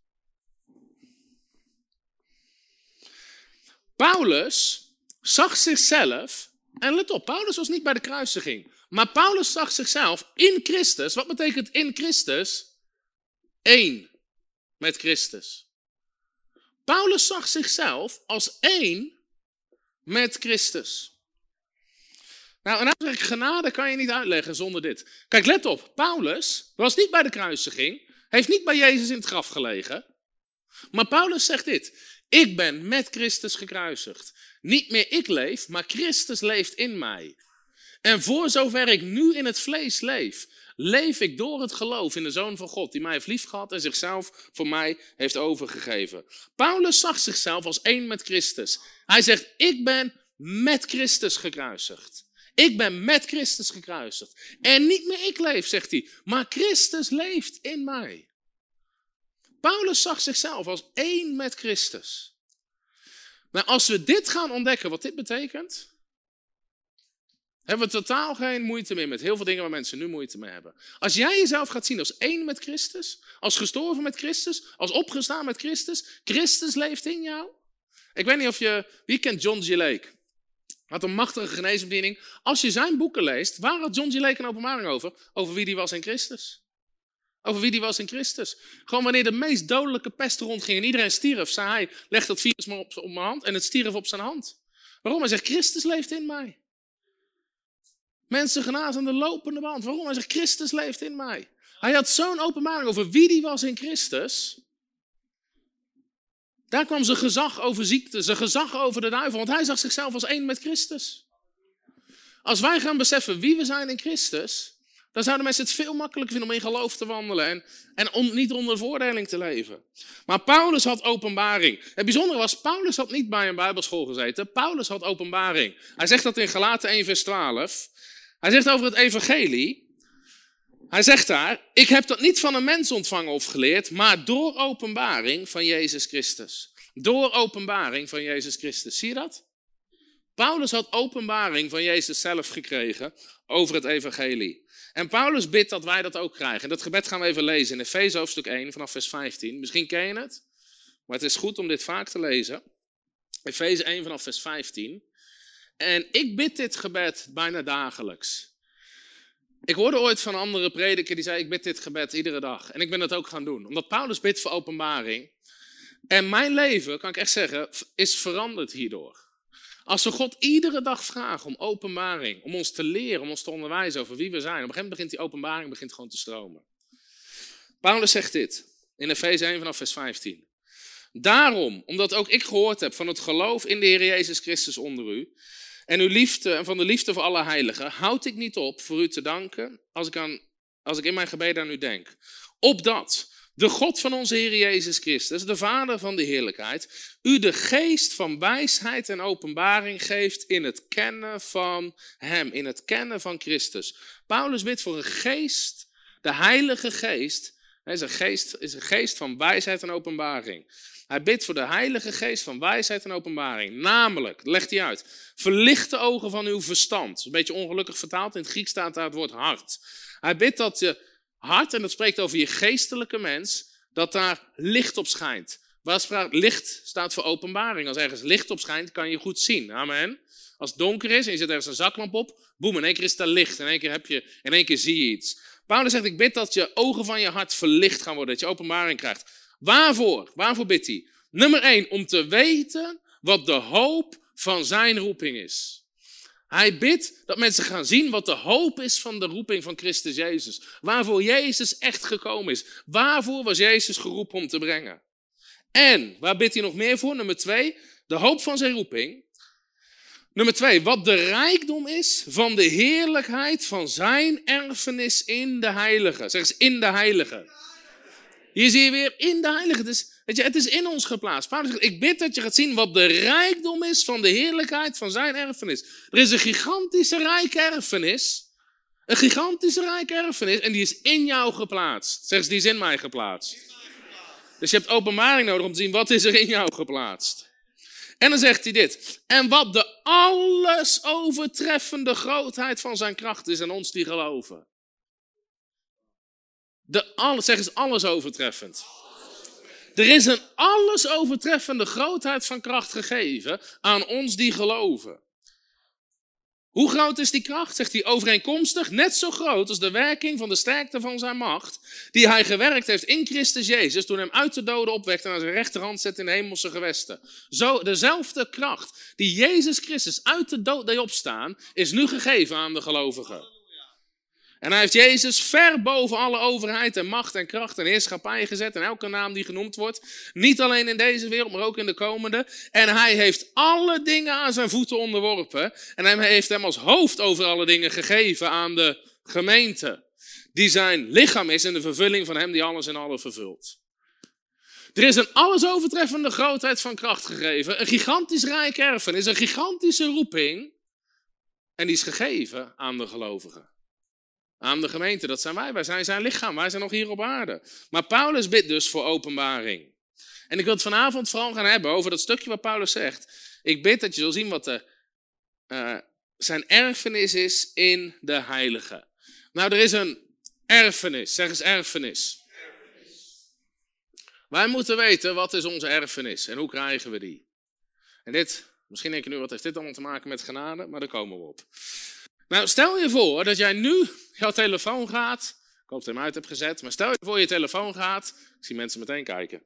[SPEAKER 2] Paulus zag zichzelf, en let op, Paulus was niet bij de kruisiging, maar Paulus zag zichzelf in Christus. Wat betekent in Christus? Eén met Christus. Paulus zag zichzelf als één met Christus. Nou, en eigenlijk genade kan je niet uitleggen zonder dit. Kijk, let op. Paulus was niet bij de kruisiging. Heeft niet bij Jezus in het graf gelegen. Maar Paulus zegt dit. Ik ben met Christus gekruisigd. Niet meer ik leef, maar Christus leeft in mij. En voor zover ik nu in het vlees leef, leef ik door het geloof in de Zoon van God, die mij heeft liefgehad en zichzelf voor mij heeft overgegeven. Paulus zag zichzelf als één met Christus. Hij zegt, ik ben met Christus gekruisigd. Ik ben met Christus gekruisigd. En niet meer ik leef, zegt hij, maar Christus leeft in mij. Paulus zag zichzelf als één met Christus. Maar als we dit gaan ontdekken, wat dit betekent, hebben we totaal geen moeite meer met heel veel dingen waar mensen nu moeite mee hebben. Als jij jezelf gaat zien als één met Christus, als gestorven met Christus, als opgestaan met Christus, Christus leeft in jou. Ik weet niet of je, wie kent John G. Lake? Had een machtige geneesbediening. Als je zijn boeken leest, waar had John G. Lake een openbaring over? Over wie die was in Christus. Over wie die was in Christus. Gewoon wanneer de meest dodelijke pest rondging en iedereen stierf, zei hij, leg dat virus maar op, op mijn hand en het stierf op zijn hand. Waarom? Hij zegt, Christus leeft in mij. Mensen genazen aan de lopende band. Waarom? Hij zegt, Christus leeft in mij. Hij had zo'n openbaring over wie die was in Christus. Daar kwam zijn gezag over ziekte, zijn gezag over de duivel, want hij zag zichzelf als één met Christus. Als wij gaan beseffen wie we zijn in Christus, dan zouden mensen het veel makkelijker vinden om in geloof te wandelen en, en om niet onder voordeling te leven. Maar Paulus had openbaring. Het bijzondere was, Paulus had niet bij een bijbelschool gezeten. Paulus had openbaring. Hij zegt dat in Galaten 1 vers 12. Hij zegt over het evangelie, hij zegt daar, ik heb dat niet van een mens ontvangen of geleerd, maar door openbaring van Jezus Christus. Door openbaring van Jezus Christus. Zie je dat? Paulus had openbaring van Jezus zelf gekregen over het evangelie. En Paulus bidt dat wij dat ook krijgen. En dat gebed gaan we even lezen in Efeze hoofdstuk 1 vanaf vers 15. Misschien ken je het, maar het is goed om dit vaak te lezen. Efeze 1 vanaf vers 15. En ik bid dit gebed bijna dagelijks. Ik hoorde ooit van andere prediker die zei: Ik bid dit gebed iedere dag. En ik ben dat ook gaan doen. Omdat Paulus bidt voor openbaring. En mijn leven, kan ik echt zeggen, is veranderd hierdoor. Als we God iedere dag vragen om openbaring, om ons te leren, om ons te onderwijzen over wie we zijn, op een gegeven moment begint die openbaring begint gewoon te stromen. Paulus zegt dit in Efeze 1 vanaf vers 15. Daarom, omdat ook ik gehoord heb van het geloof in de Heer Jezus Christus onder u, en uw liefde en van de liefde voor alle heiligen, houd ik niet op voor u te danken als ik, aan, als ik in mijn gebeden aan u denk. Opdat de God van onze Heer Jezus Christus, de Vader van de heerlijkheid, u de geest van wijsheid en openbaring geeft in het kennen van Hem, in het kennen van Christus. Paulus bidt voor een geest, de Heilige Geest, is een geest, is een geest van wijsheid en openbaring. Hij bidt voor de Heilige Geest van wijsheid en openbaring. Namelijk, legt hij uit, verlicht de ogen van uw verstand. Een beetje ongelukkig vertaald, in het Grieks staat daar het woord hart. Hij bidt dat je hart, en dat spreekt over je geestelijke mens, dat daar licht op schijnt. Waar licht staat voor openbaring. Als ergens licht op schijnt, kan je goed zien. Amen. Als het donker is en je zet ergens een zaklamp op, boem, in één keer is er licht. In één keer, heb je, in één keer zie je iets. Paulus zegt, ik bid dat je ogen van je hart verlicht gaan worden, dat je openbaring krijgt. Waarvoor? Waarvoor bidt hij? Nummer één, om te weten wat de hoop van zijn roeping is. Hij bidt dat mensen gaan zien wat de hoop is van de roeping van Christus Jezus. Waarvoor Jezus echt gekomen is. Waarvoor was Jezus geroepen om te brengen? En, waar bidt hij nog meer voor? Nummer twee, de hoop van zijn roeping. Nummer twee, wat de rijkdom is van de heerlijkheid van zijn erfenis in de heilige. Zeg eens, in de heilige. Hier zie je weer in de heilige. Het is, weet je, het is in ons geplaatst. Paulus zegt, ik bid dat je gaat zien wat de rijkdom is van de heerlijkheid van zijn erfenis. Er is een gigantische rijke erfenis. Een gigantische rijke erfenis. En die is in jou geplaatst. Zeg eens, die is in mij geplaatst. Dus je hebt openbaring nodig om te zien wat is er in jou geplaatst. En dan zegt hij dit. En wat de alles overtreffende grootheid van zijn kracht is aan ons die geloven. De zeg eens alles overtreffend. Er is een alles overtreffende grootheid van kracht gegeven aan ons die geloven. Hoe groot is die kracht? Zegt hij overeenkomstig, net zo groot als de werking van de sterkte van zijn macht, die hij gewerkt heeft in Christus Jezus, toen hem uit de doden opwekte en aan zijn rechterhand zet in de hemelse gewesten. Zo, dezelfde kracht die Jezus Christus uit de dood deed opstaan, is nu gegeven aan de gelovigen. En hij heeft Jezus ver boven alle overheid en macht en kracht en heerschappij gezet. En elke naam die genoemd wordt. Niet alleen in deze wereld, maar ook in de komende. En hij heeft alle dingen aan zijn voeten onderworpen. En hij heeft hem als hoofd over alle dingen gegeven aan de gemeente. Die zijn lichaam is in de vervulling van hem die alles in alle vervult. Er is een alles overtreffende grootheid van kracht gegeven. Een gigantisch rijk erfenis, een gigantische roeping. En die is gegeven aan de gelovigen aan de gemeente. Dat zijn wij. Wij zijn zijn lichaam. Wij zijn nog hier op aarde. Maar Paulus bidt dus voor openbaring. En ik wil het vanavond vooral gaan hebben over dat stukje wat Paulus zegt. Ik bid dat je zult zien wat de, uh, zijn erfenis is in de heilige. Nou, er is een erfenis. Zeg eens erfenis. Wij moeten weten wat is onze erfenis en hoe krijgen we die. En dit, misschien denk je nu, wat heeft dit allemaal te maken met genade? Maar daar komen we op. Nou, stel je voor dat jij nu jouw telefoon gaat. Ik hoop dat je hem uit hebt gezet. Maar stel je voor je telefoon gaat. Ik zie mensen meteen kijken.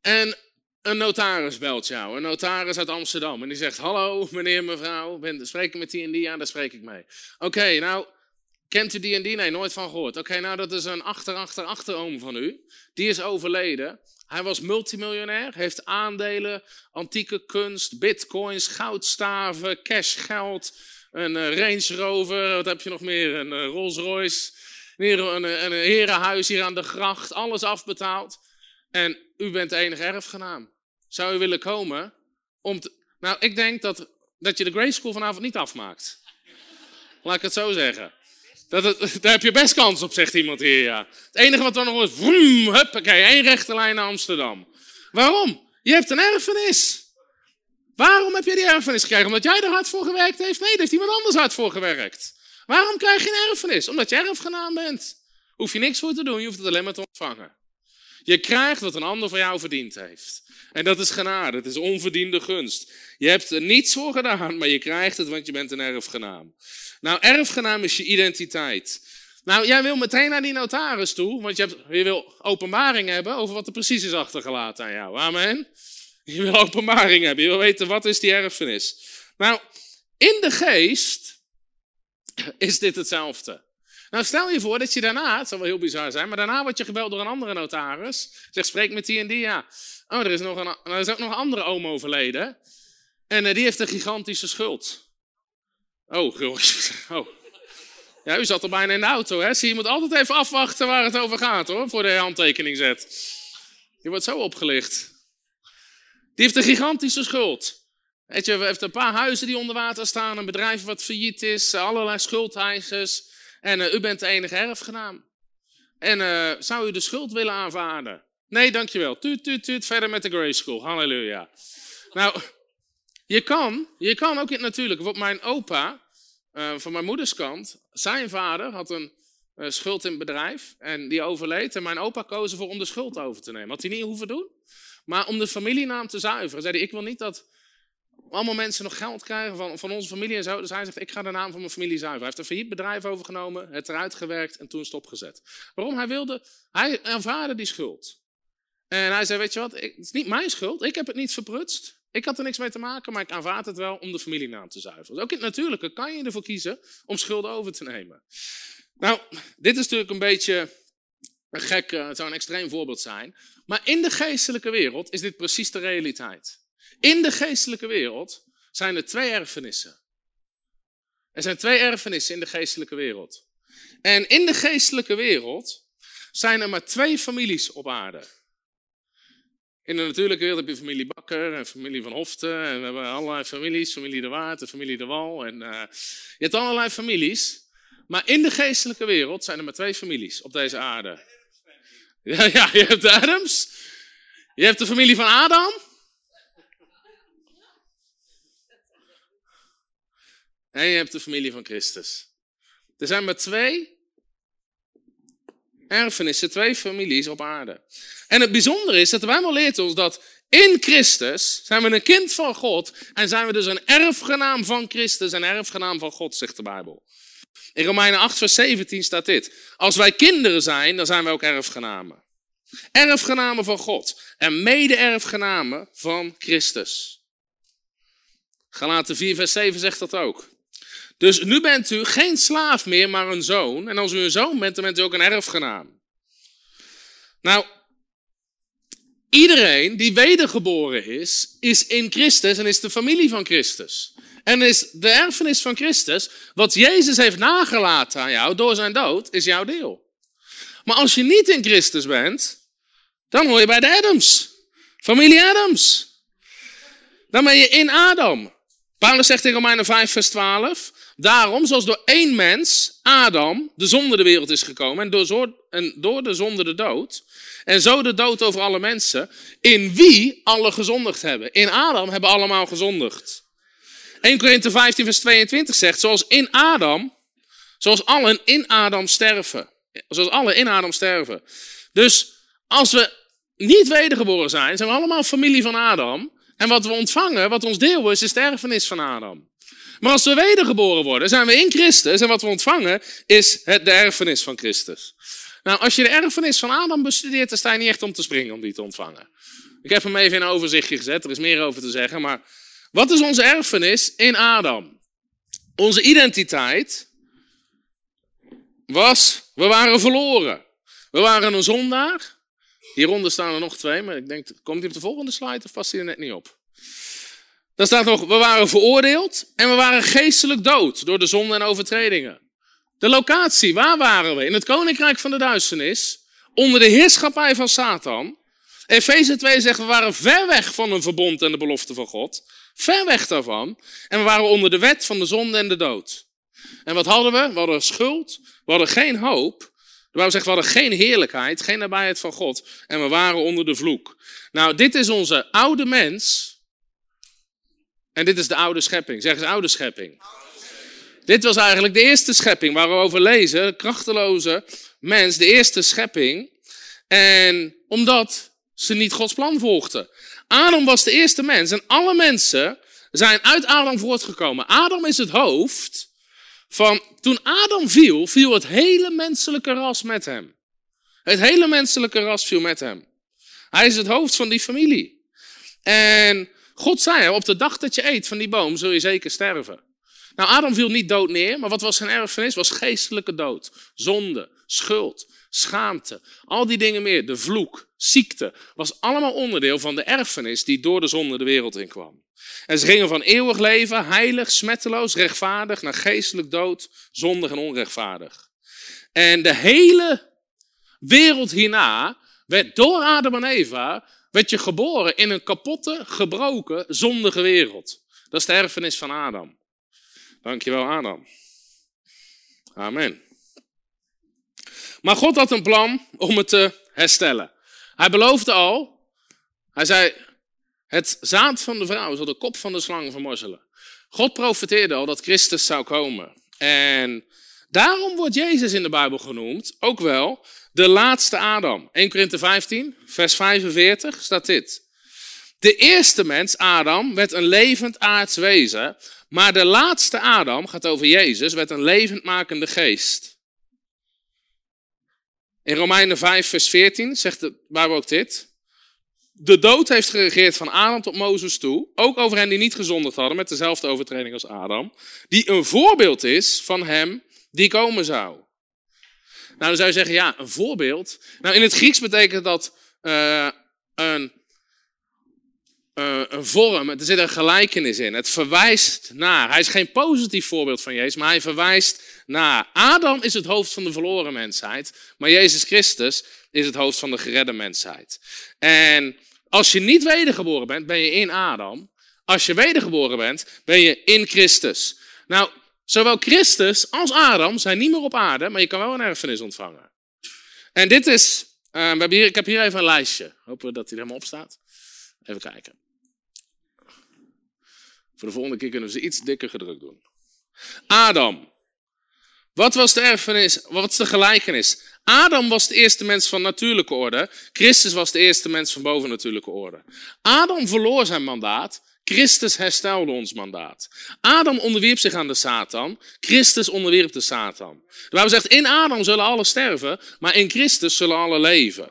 [SPEAKER 2] En een notaris belt jou. Een notaris uit Amsterdam. En die zegt: Hallo, meneer, mevrouw. Ben, spreek ik met die en die? Ja, daar spreek ik mee. Oké, nou, kent u die en die? Nee, nooit van gehoord. Oké, nou, dat is een achter, achter, achteroom van u. Die is overleden. Hij was multimiljonair, heeft aandelen, antieke kunst, bitcoins, goudstaven, cashgeld een eh, Range Rover, wat heb je nog meer? Een eh, Rolls Royce, een, een, een herenhuis hier aan de gracht, alles afbetaald. En u bent de enige erfgenaam. Zou u willen komen om te... Nou, ik denk dat, dat je de Grace School vanavond niet afmaakt. Laat ik het zo zeggen. Dat daar heb je best kans op, zegt iemand hier, ja. Het enige wat dan nog is, vroom, huppakee, één rechte lijn naar Amsterdam. Waarom? Je hebt een erfenis. Waarom heb je die erfenis gekregen? Omdat jij er hard voor gewerkt heeft? Nee, daar heeft iemand anders hard voor gewerkt. Waarom krijg je een erfenis? Omdat je erfgenaam bent. Hoef je niks voor te doen, je hoeft het alleen maar te ontvangen. Je krijgt wat een ander voor jou verdiend heeft. En dat is genade, het is onverdiende gunst. Je hebt er niets voor gedaan, maar je krijgt het, want je bent een erfgenaam. Nou, erfgenaam is je identiteit. Nou, jij wil meteen naar die notaris toe, want je, hebt, je wil openbaring hebben over wat er precies is achtergelaten aan jou. Amen. Je wil openbaring hebben. Je wil weten wat is die erfenis. Nou, in de geest is dit hetzelfde. Nou, stel je voor dat je daarna, het zal wel heel bizar zijn, maar daarna word je gebeld door een andere notaris. Zegt, spreek met die en die, ja. Oh, er is, nog een, er is ook nog een andere oom overleden. En uh, die heeft een gigantische schuld. Oh, oh. Ja, u zat er bijna in de auto, hè? Zie, je moet altijd even afwachten waar het over gaat, hoor, voor de handtekening zet. Je wordt zo opgelicht. Die heeft een gigantische schuld. Weet je, heeft een paar huizen die onder water staan, een bedrijf wat failliet is, allerlei schuldeisers. En uh, u bent de enige erfgenaam. En uh, zou u de schuld willen aanvaarden? Nee, dankjewel. Tuut, tuut, tuut, verder met de Grace School. Halleluja. Nou, je kan, je kan ook in het natuurlijke. Want mijn opa, uh, van mijn moeders kant, zijn vader had een schuld in het bedrijf. En die overleed. En mijn opa koos ervoor om de schuld over te nemen. Had hij niet hoeven doen. Maar om de familienaam te zuiveren, zei hij, ik wil niet dat allemaal mensen nog geld krijgen van, van onze familie en zo. Dus hij zegt, ik ga de naam van mijn familie zuiveren. Hij heeft een failliet bedrijf overgenomen, het eruit gewerkt en toen stopgezet. Waarom? Hij wilde, hij aanvaarde die schuld. En hij zei, weet je wat, het is niet mijn schuld, ik heb het niet verprutst. Ik had er niks mee te maken, maar ik aanvaard het wel om de familienaam te zuiveren. Dus ook in het natuurlijke kan je ervoor kiezen om schulden over te nemen. Nou, dit is natuurlijk een beetje een gek, het zou een extreem voorbeeld zijn. Maar in de geestelijke wereld is dit precies de realiteit. In de geestelijke wereld zijn er twee erfenissen. Er zijn twee erfenissen in de geestelijke wereld. En in de geestelijke wereld zijn er maar twee families op aarde. In de natuurlijke wereld heb je familie Bakker en familie Van Hoften. En we hebben allerlei families. Familie De Waard en familie De Wal. En, uh, je hebt allerlei families. Maar in de geestelijke wereld zijn er maar twee families op deze aarde. Ja, je hebt de Adams. Je hebt de familie van Adam. En je hebt de familie van Christus. Er zijn maar twee erfenissen, twee families op aarde. En het bijzondere is dat de Bijbel leert ons dat in Christus zijn we een kind van God en zijn we dus een erfgenaam van Christus en erfgenaam van God, zegt de Bijbel. In Romeinen 8, vers 17 staat dit. Als wij kinderen zijn, dan zijn wij ook erfgenamen. Erfgenamen van God en mede-erfgenamen van Christus. Galaten 4, vers 7 zegt dat ook. Dus nu bent u geen slaaf meer, maar een zoon. En als u een zoon bent, dan bent u ook een erfgenaam. Nou, iedereen die wedergeboren is, is in Christus en is de familie van Christus. En is de erfenis van Christus, wat Jezus heeft nagelaten aan jou door zijn dood, is jouw deel. Maar als je niet in Christus bent, dan hoor je bij de Adams. Familie Adams. Dan ben je in Adam. Paulus zegt in Romeinen 5, vers 12. Daarom, zoals door één mens, Adam, de zonde de wereld is gekomen en door, en door de zonde de dood. En zo de dood over alle mensen, in wie alle gezondigd hebben. In Adam hebben allemaal gezondigd. 1 Korinthe 15 vers 22 zegt, zoals in Adam, zoals allen in Adam sterven. Zoals allen in Adam sterven. Dus als we niet wedergeboren zijn, zijn we allemaal familie van Adam. En wat we ontvangen, wat ons deel is, is de erfenis van Adam. Maar als we wedergeboren worden, zijn we in Christus. En wat we ontvangen, is het, de erfenis van Christus. Nou, als je de erfenis van Adam bestudeert, dan sta je niet echt om te springen om die te ontvangen. Ik heb hem even in een overzichtje gezet, er is meer over te zeggen. Maar wat is onze erfenis in Adam? Onze identiteit was, we waren verloren. We waren een zondaar. Hieronder staan er nog twee, maar ik denk, komt die op de volgende slide of past die er net niet op? Daar staat nog, we waren veroordeeld en we waren geestelijk dood door de zonde en overtredingen. De locatie, waar waren we? In het koninkrijk van de duisternis, onder de heerschappij van Satan. Efeze 2 zegt, we waren ver weg van een verbond en de belofte van God. Ver weg daarvan. En we waren onder de wet van de zonde en de dood. En wat hadden we? We hadden schuld, we hadden geen hoop. Bijbel zegt, we hadden geen heerlijkheid, geen nabijheid van God. En we waren onder de vloek. Nou, dit is onze oude mens en dit is de oude schepping. Zeg eens oude schepping. Dit was eigenlijk de eerste schepping waar we over lezen. De krachteloze mens, de eerste schepping. En omdat ze niet Gods plan volgden. Adam was de eerste mens en alle mensen zijn uit Adam voortgekomen. Adam is het hoofd van, toen Adam viel, viel het hele menselijke ras met hem. Het hele menselijke ras viel met hem. Hij is het hoofd van die familie. En God zei, op de dag dat je eet van die boom zul je zeker sterven. Nou, Adam viel niet dood neer, maar wat was zijn erfenis? Was geestelijke dood. Zonde, schuld, schaamte, al die dingen meer. De vloek, ziekte, was allemaal onderdeel van de erfenis die door de zonde de wereld in kwam. En ze gingen van eeuwig leven, heilig, smetteloos, rechtvaardig, naar geestelijk dood, zondig en onrechtvaardig. En de hele wereld hierna werd door Adam en Eva werd je geboren in een kapotte, gebroken, zondige wereld. Dat is de erfenis van Adam. Dankjewel, Adam. Amen. Maar God had een plan om het te herstellen. Hij beloofde al, hij zei, het zaad van de vrouw zal de kop van de slang vermorzelen. God profeteerde al dat Christus zou komen. En daarom wordt Jezus in de Bijbel genoemd, ook wel de laatste Adam. 1 Korinthe 15, vers 45 staat dit. De eerste mens, Adam, werd een levend aards wezen, maar de laatste Adam, gaat over Jezus, werd een levendmakende geest. In Romeinen 5, vers 14 zegt de Bijbel ook dit. De dood heeft geregeerd van Adam tot Mozes toe, ook over hen die niet gezondigd hadden met dezelfde overtreding als Adam, die een voorbeeld is van hem die komen zou. Nou, dan zou je zeggen, ja, een voorbeeld. Nou, in het Grieks betekent dat uh, een, uh, een vorm, er zit een gelijkenis in. Het verwijst naar. Hij is geen positief voorbeeld van Jezus, maar hij verwijst naar. Adam is het hoofd van de verloren mensheid, maar Jezus Christus is het hoofd van de geredde mensheid. En als je niet wedergeboren bent, ben je in Adam. Als je wedergeboren bent, ben je in Christus. Nou, Zowel Christus als Adam zijn niet meer op aarde, maar je kan wel een erfenis ontvangen. En dit is, hier, ik heb hier even een lijstje. Hopen we dat hij er helemaal op staat. Even kijken. Voor de volgende keer kunnen we ze iets dikker gedrukt doen. Adam. Wat was de erfenis? Wat was de gelijkenis? Adam was de eerste mens van natuurlijke orde. Christus was de eerste mens van bovennatuurlijke orde. Adam verloor zijn mandaat. Christus herstelde ons mandaat. Adam onderwierp zich aan de Satan. Christus onderwierp de Satan. De Bijbel zegt, in Adam zullen alle sterven, maar in Christus zullen alle leven.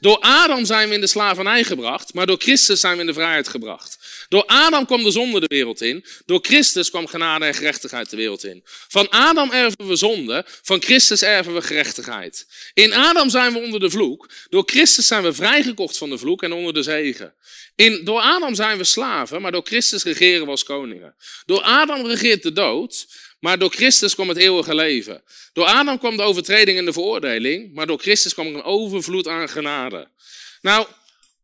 [SPEAKER 2] Door Adam zijn we in de slavernij gebracht, maar door Christus zijn we in de vrijheid gebracht. Door Adam kwam de zonde de wereld in, door Christus kwam genade en gerechtigheid de wereld in. Van Adam erven we zonde, van Christus erven we gerechtigheid. In Adam zijn we onder de vloek, door Christus zijn we vrijgekocht van de vloek en onder de zegen. In, door Adam zijn we slaven, maar door Christus regeren we als koningen. Door Adam regeert de dood, maar door Christus kwam het eeuwige leven. Door Adam kwam de overtreding en de veroordeling, maar door Christus kwam er een overvloed aan genade. Nou,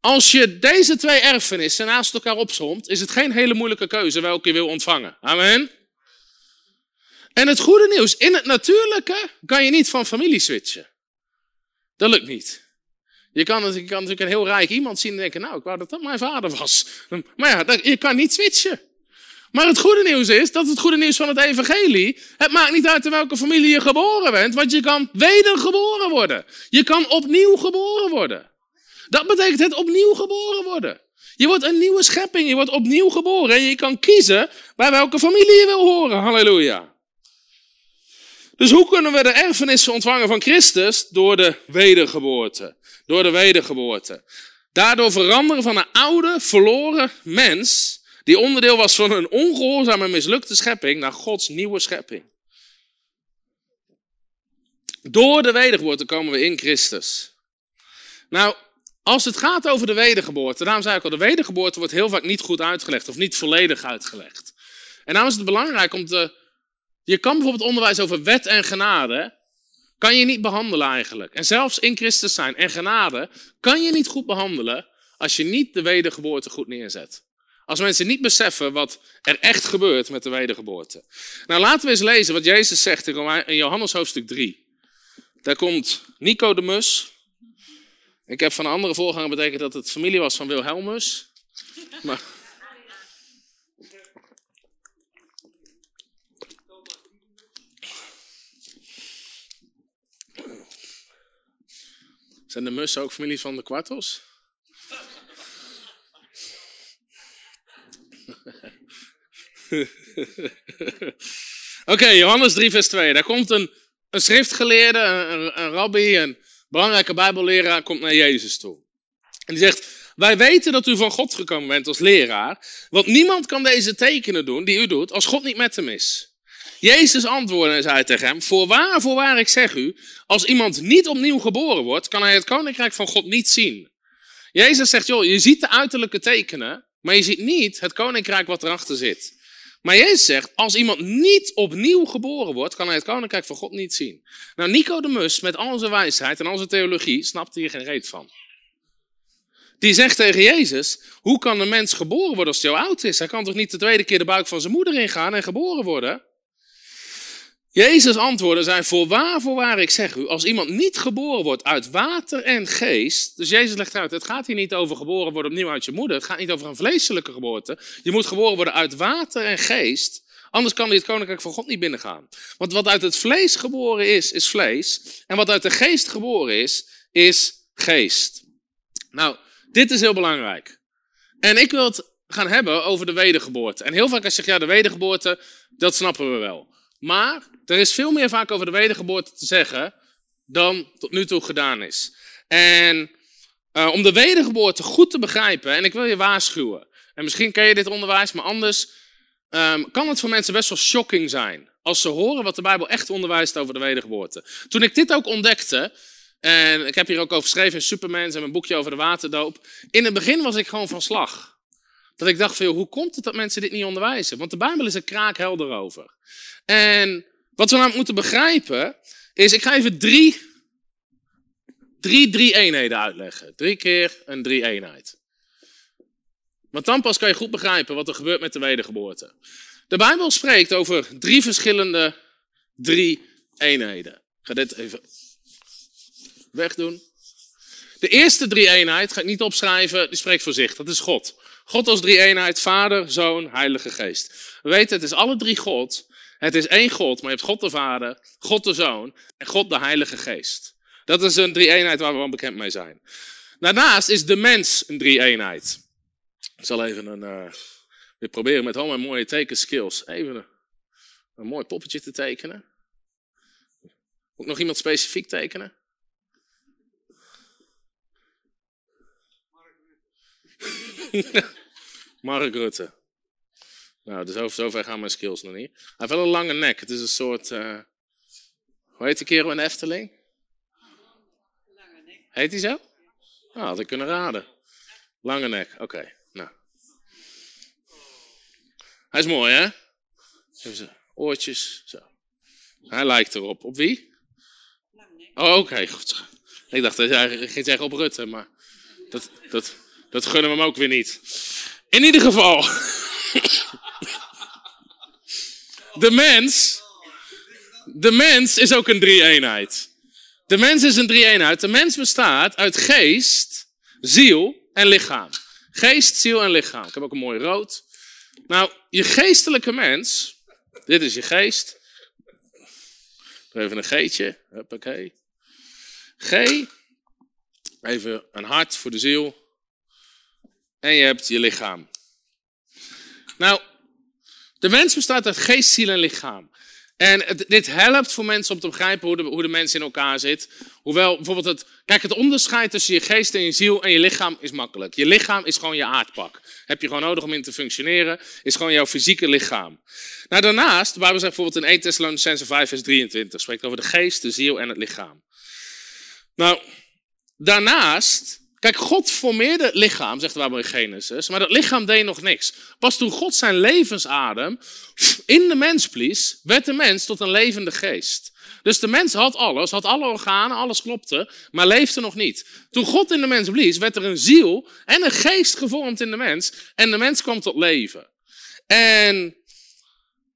[SPEAKER 2] als je deze twee erfenissen naast elkaar opzomt, is het geen hele moeilijke keuze welke je wil ontvangen. Amen. En het goede nieuws, in het natuurlijke kan je niet van familie switchen. Dat lukt niet. Je kan, je kan natuurlijk een heel rijk iemand zien en denken, nou, ik wou dat dat mijn vader was. Maar ja, je kan niet switchen. Maar het goede nieuws is, dat is het goede nieuws van het evangelie. Het maakt niet uit in welke familie je geboren bent, want je kan wedergeboren worden. Je kan opnieuw geboren worden. Dat betekent het opnieuw geboren worden. Je wordt een nieuwe schepping, je wordt opnieuw geboren en je kan kiezen bij welke familie je wil horen. Halleluja. Dus hoe kunnen we de erfenissen ontvangen van Christus? Door de wedergeboorte. Door de wedergeboorte. Daardoor veranderen van een oude, verloren mens die onderdeel was van een ongehoorzame, mislukte schepping naar Gods nieuwe schepping. Door de wedergeboorte komen we in Christus. Nou, als het gaat over de wedergeboorte, daarom zei ik al, de wedergeboorte wordt heel vaak niet goed uitgelegd of niet volledig uitgelegd. En daarom is het belangrijk om te. Je kan bijvoorbeeld onderwijs over wet en genade, kan je niet behandelen eigenlijk. En zelfs in Christus zijn en genade kan je niet goed behandelen als je niet de wedergeboorte goed neerzet. Als mensen niet beseffen wat er echt gebeurt met de wedergeboorte. Nou, laten we eens lezen wat Jezus zegt in Johannes hoofdstuk 3. Daar komt Nicodemus. Ik heb van een andere voorganger betekend dat het familie was van Wilhelmus. Maar... Zijn de mussen ook familie van de kwartels? Oké, Johannes 3, vers 2. Daar komt een, een schriftgeleerde, een, rabbi, een belangrijke bijbelleraar, komt naar Jezus toe. En die zegt, wij weten dat u van God gekomen bent als leraar, want niemand kan deze tekenen doen die u doet als God niet met hem is. Jezus antwoordde en zei tegen hem, voorwaar, voorwaar, ik zeg u, als iemand niet opnieuw geboren wordt, kan hij het koninkrijk van God niet zien. Jezus zegt, joh, je ziet de uiterlijke tekenen, maar je ziet niet het koninkrijk wat erachter zit. Maar Jezus zegt, als iemand niet opnieuw geboren wordt, kan hij het koninkrijk van God niet zien. Nou, Nicodemus, met al zijn wijsheid en al zijn theologie, snapt hier geen reet van. Die zegt tegen Jezus, hoe kan een mens geboren worden als hij oud is? Hij kan toch niet de tweede keer de buik van zijn moeder ingaan en geboren worden? Jezus antwoordde, zei, voorwaar, voorwaar, ik zeg u, als iemand niet geboren wordt uit water en geest, dus Jezus legt uit, het gaat hier niet over geboren worden opnieuw uit je moeder, het gaat niet over een vleeselijke geboorte, je moet geboren worden uit water en geest, anders kan hij het koninkrijk van God niet binnengaan. Want wat uit het vlees geboren is, is vlees, en wat uit de geest geboren is, is geest. Nou, dit is heel belangrijk. En ik wil het gaan hebben over de wedergeboorte. En heel vaak als je zegt, ja, de wedergeboorte, dat snappen we wel. Maar er is veel meer vaak over de wedergeboorte te zeggen dan tot nu toe gedaan is. En uh, om de wedergeboorte goed te begrijpen, en ik wil je waarschuwen, en misschien ken je dit onderwijs, maar anders um, kan het voor mensen best wel shocking zijn. Als ze horen wat de Bijbel echt onderwijst over de wedergeboorte. Toen ik dit ook ontdekte, en ik heb hier ook over geschreven in Supermans en mijn boekje over de waterdoop. In het begin was ik gewoon van slag. Dat ik dacht van, hoe komt het dat mensen dit niet onderwijzen? Want de Bijbel is er kraakhelder over. En wat we nou moeten begrijpen is, ik ga even drie, drie, drie eenheden uitleggen. Drie keer een drie eenheid. Want dan pas kan je goed begrijpen wat er gebeurt met de wedergeboorte. De Bijbel spreekt over drie verschillende drie eenheden. Ik ga dit even wegdoen. De eerste drie-eenheid, ga ik niet opschrijven, die spreekt voor zich. Dat is God. God als drie-eenheid, Vader, Zoon, Heilige Geest. We weten, het is alle drie God. Het is één God, maar je hebt God de Vader, God de Zoon en God de Heilige Geest. Dat is een drie-eenheid waar we wel bekend mee zijn. Daarnaast is de mens een drie-eenheid. Ik zal even een, uh, weer proberen met al mijn mooie tekenskills even een, een mooi poppetje te tekenen. Moet nog iemand specifiek tekenen? Mark Rutte. Nou, dus over zover gaan mijn skills nog niet. Hij heeft wel een lange nek. Het is een soort. Uh, hoe heet die kerel in Efteling? Lange nek. Heet hij zo? Nou, had ik kunnen raden. Lange nek, oké. nou. Hij is mooi, hè? Even zijn oortjes. Zo. Hij lijkt erop. Op wie? Oh, oké. Goed. Ik dacht dat hij ging zeggen op Rutte, maar dat, dat, dat gunnen we hem ook weer niet. In ieder geval. De mens. De mens is ook een drie-eenheid. De mens is een drie-eenheid. De mens bestaat uit geest, ziel en lichaam. Geest, ziel en lichaam. Ik heb ook een mooi rood. Nou, je geestelijke mens. Dit is je geest. Even een G'tje. Huppakee. G. Even een hart voor de ziel. En je hebt je lichaam. Nou, de mens bestaat uit geest, ziel en lichaam. En dit helpt voor mensen om te begrijpen hoe de, hoe de mens in elkaar zit. Hoewel bijvoorbeeld het. Kijk, het onderscheid tussen je geest en je ziel en je lichaam is makkelijk. Je lichaam is gewoon je aardpak. Heb je gewoon nodig om in te functioneren. Is gewoon jouw fysieke lichaam. Nou, daarnaast, de Bijbel zegt bijvoorbeeld in 1 Thessalonicense 5, vers 23. Spreekt over de geest, de ziel en het lichaam. Nou, daarnaast Kijk, God formeerde het lichaam, zegt de Bijbel in Genesis, maar dat lichaam deed nog niks. Pas toen God zijn levensadem in de mens blies, werd de mens tot een levende geest. Dus de mens had alles, had alle organen, alles klopte, maar leefde nog niet. Toen God in de mens blies, werd er een ziel en een geest gevormd in de mens en de mens kwam tot leven. En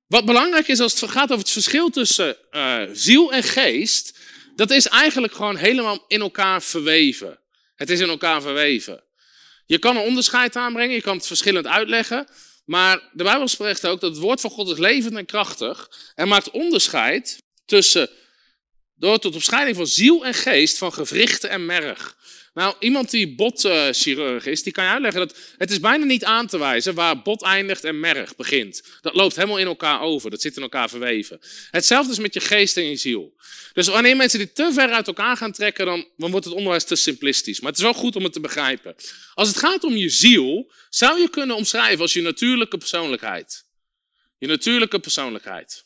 [SPEAKER 2] wat belangrijk is als het gaat over het verschil tussen uh, ziel en geest, dat is eigenlijk gewoon helemaal in elkaar verweven. Het is in elkaar verweven. Je kan een onderscheid aanbrengen, je kan het verschillend uitleggen. Maar de Bijbel spreekt ook dat het woord van God is levend en krachtig. En maakt onderscheid tussen, door tot opscheiding van ziel en geest, van gewrichten en merg. Nou, iemand die botchirurg is, die kan je uitleggen dat het is bijna niet aan te wijzen waar bot eindigt en merg begint. Dat loopt helemaal in elkaar over, dat zit in elkaar verweven. Hetzelfde is met je geest en je ziel. Dus wanneer mensen die te ver uit elkaar gaan trekken, dan, dan wordt het onderwijs te simplistisch. Maar het is wel goed om het te begrijpen. Als het gaat om je ziel, zou je kunnen omschrijven als je natuurlijke persoonlijkheid. Je natuurlijke persoonlijkheid.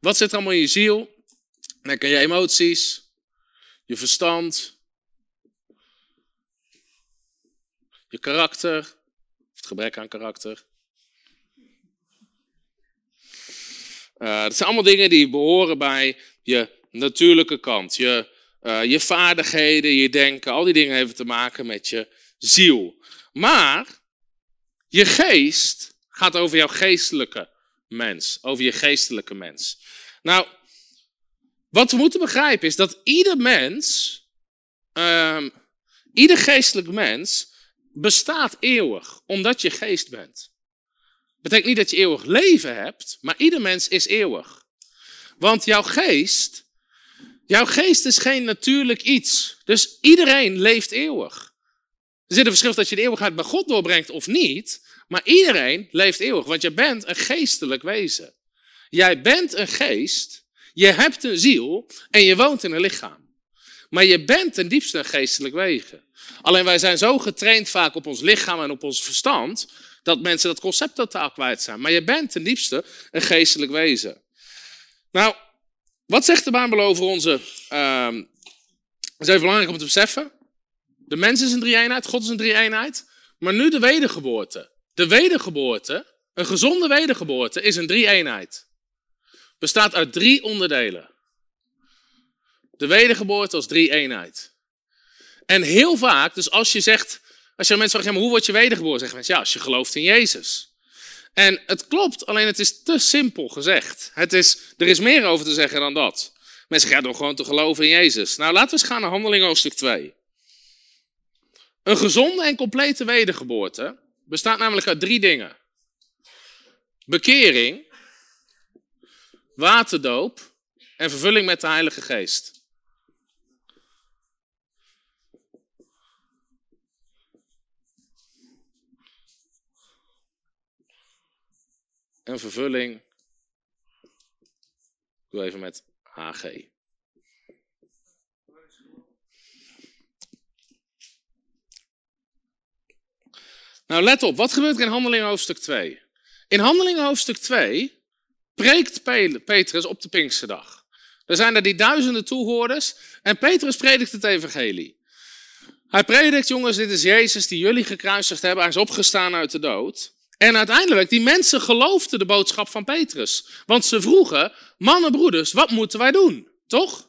[SPEAKER 2] Wat zit er allemaal in je ziel? Dan kan je emoties, je verstand, je karakter, het gebrek aan karakter. Uh, dat zijn allemaal dingen die behoren bij je natuurlijke kant. Je, uh, je vaardigheden, je denken, al die dingen hebben te maken met je ziel. Maar je geest gaat over jouw geestelijke mens, over je geestelijke mens. Nou, wat we moeten begrijpen is dat ieder mens, um, ieder geestelijk mens, bestaat eeuwig, omdat je geest bent. Betekent niet dat je eeuwig leven hebt, maar ieder mens is eeuwig. Want jouw geest, jouw geest is geen natuurlijk iets. Dus iedereen leeft eeuwig. Er zit een verschil dat je de eeuwigheid bij God doorbrengt of niet, maar iedereen leeft eeuwig, want je bent een geestelijk wezen. Jij bent een geest je hebt een ziel en je woont in een lichaam. Maar je bent ten diepste een geestelijk wezen. Alleen wij zijn zo getraind vaak op ons lichaam en op ons verstand, dat mensen dat concept totaal kwijt zijn. Maar je bent ten diepste een geestelijk wezen. Nou, wat zegt de Bijbel over onze... Uh, is even belangrijk om te beseffen. De mens is een drie-eenheid, God is een drie-eenheid. Maar nu de wedergeboorte. De wedergeboorte, een gezonde wedergeboorte, is een drie-eenheid bestaat uit drie onderdelen. De wedergeboorte als drie eenheid. En heel vaak, dus als je zegt, als je mensen vraagt, ja, maar hoe word je wedergeboren? Zeggen mensen, ja, als je gelooft in Jezus. En het klopt, alleen het is te simpel gezegd. Het is, er is meer over te zeggen dan dat. Mensen zeggen, door gewoon te geloven in Jezus. Nou, laten we eens gaan naar handelingen hoofdstuk 2. Een gezonde en complete wedergeboorte bestaat namelijk uit drie dingen. Bekering, waterdoop en vervulling met de Heilige Geest. En vervulling, doe even met HG. Nou, let op, wat gebeurt er in Handelingen hoofdstuk 2? In Handelingen hoofdstuk 2 preekt Petrus op de Pinksterdag. Er zijn er die duizenden toehoorders en Petrus predikt het evangelie. Hij predikt, jongens, dit is Jezus die jullie gekruisigd hebben. Hij is opgestaan uit de dood. En uiteindelijk, die mensen geloofden de boodschap van Petrus. Want ze vroegen, mannen, broeders, wat moeten wij doen? Toch?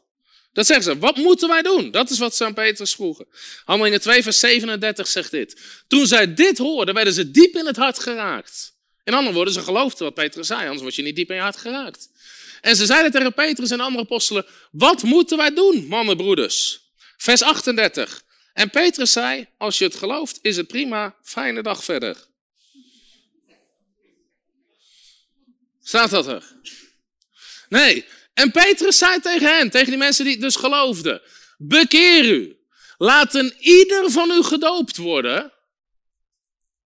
[SPEAKER 2] Dat zeggen ze, wat moeten wij doen? Dat is wat ze aan Petrus vroegen. Handelingen 2 vers 37 zegt dit. Toen zij dit hoorden, werden ze diep in het hart geraakt. In andere woorden, ze geloofden wat Petrus zei, anders word je niet diep in je hart geraakt. En ze zeiden tegen Petrus en de andere apostelen, wat moeten wij doen, mannen, broeders? Vers 38. En Petrus zei, als je het gelooft, is het prima, fijne dag verder. Staat dat er? Nee. En Petrus zei tegen hen, tegen die mensen die dus geloofden: Bekeer u. Laten ieder van u gedoopt worden.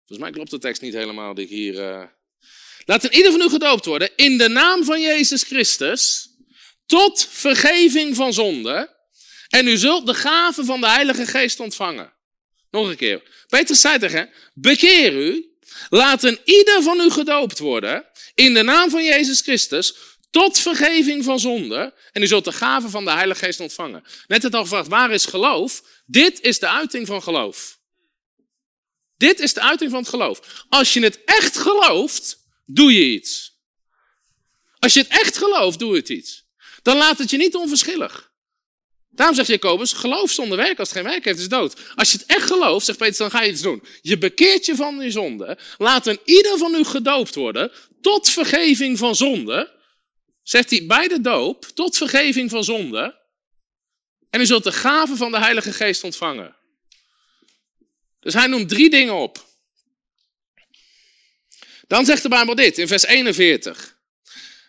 [SPEAKER 2] Volgens mij klopt de tekst niet helemaal die ik hier. Uh... Laten ieder van u gedoopt worden in de naam van Jezus Christus. Tot vergeving van zonde. En u zult de gave van de Heilige Geest ontvangen. Nog een keer. Petrus zei tegen Bekeer u. Laten ieder van u gedoopt worden in de naam van Jezus Christus tot vergeving van zonde. En u zult de gave van de Heilige Geest ontvangen. Net het al gevraagd, waar is geloof? Dit is de uiting van geloof. Dit is de uiting van het geloof. Als je het echt gelooft, doe je iets. Als je het echt gelooft, doe het iets. Dan laat het je niet onverschillig. Daarom zegt Jacobus, geloof zonder werk, als het geen werk heeft, is dood. Als je het echt gelooft, zegt Peter, dan ga je iets doen. Je bekeert je van je zonde. Laat een ieder van u gedoopt worden tot vergeving van zonde. Zegt hij bij de doop, tot vergeving van zonde. En u zult de gave van de Heilige Geest ontvangen. Dus hij noemt drie dingen op. Dan zegt de Bijbel dit in vers 41.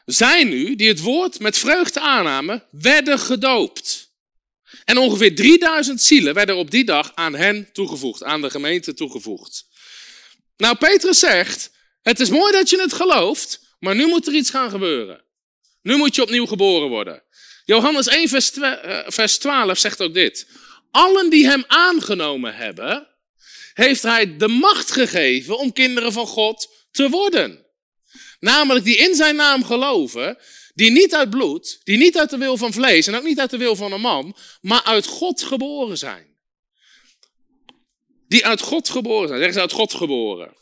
[SPEAKER 2] Zij nu, die het woord met vreugde aannamen, werden gedoopt. En ongeveer 3000 zielen werden op die dag aan hen toegevoegd, aan de gemeente toegevoegd. Nou, Petrus zegt, het is mooi dat je het gelooft, maar nu moet er iets gaan gebeuren. Nu moet je opnieuw geboren worden. Johannes 1, vers 12 eh, zegt ook dit. Allen die hem aangenomen hebben, heeft hij de macht gegeven om kinderen van God te worden. Namelijk die in zijn naam geloven, die niet uit bloed, die niet uit de wil van vlees en ook niet uit de wil van een man, maar uit God geboren zijn. Die uit God geboren zijn. Zeggen ze uit God geboren.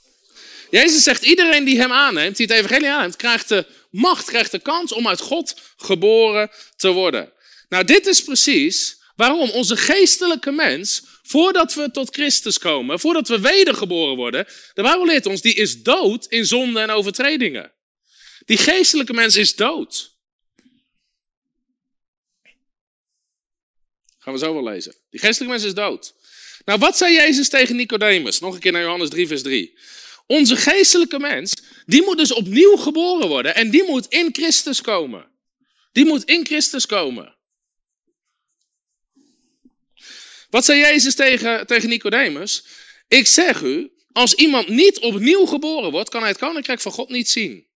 [SPEAKER 2] Jezus zegt, iedereen die hem aanneemt, die het evangelie aanneemt, krijgt de macht, krijgt de kans om uit God geboren te worden. Nou, dit is precies waarom onze geestelijke mens, voordat we tot Christus komen, voordat we wedergeboren worden, de Bijbel leert ons, die is dood in zonde en overtredingen. Die geestelijke mens is dood. Gaan we zo wel lezen. Die geestelijke mens is dood. Nou, wat zei Jezus tegen Nicodemus? Nog een keer naar Johannes 3, vers 3. Onze geestelijke mens, die moet dus opnieuw geboren worden en die moet in Christus komen. Die moet in Christus komen. Wat zei Jezus tegen, tegen Nicodemus? Ik zeg u, als iemand niet opnieuw geboren wordt, kan hij het koninkrijk van God niet zien.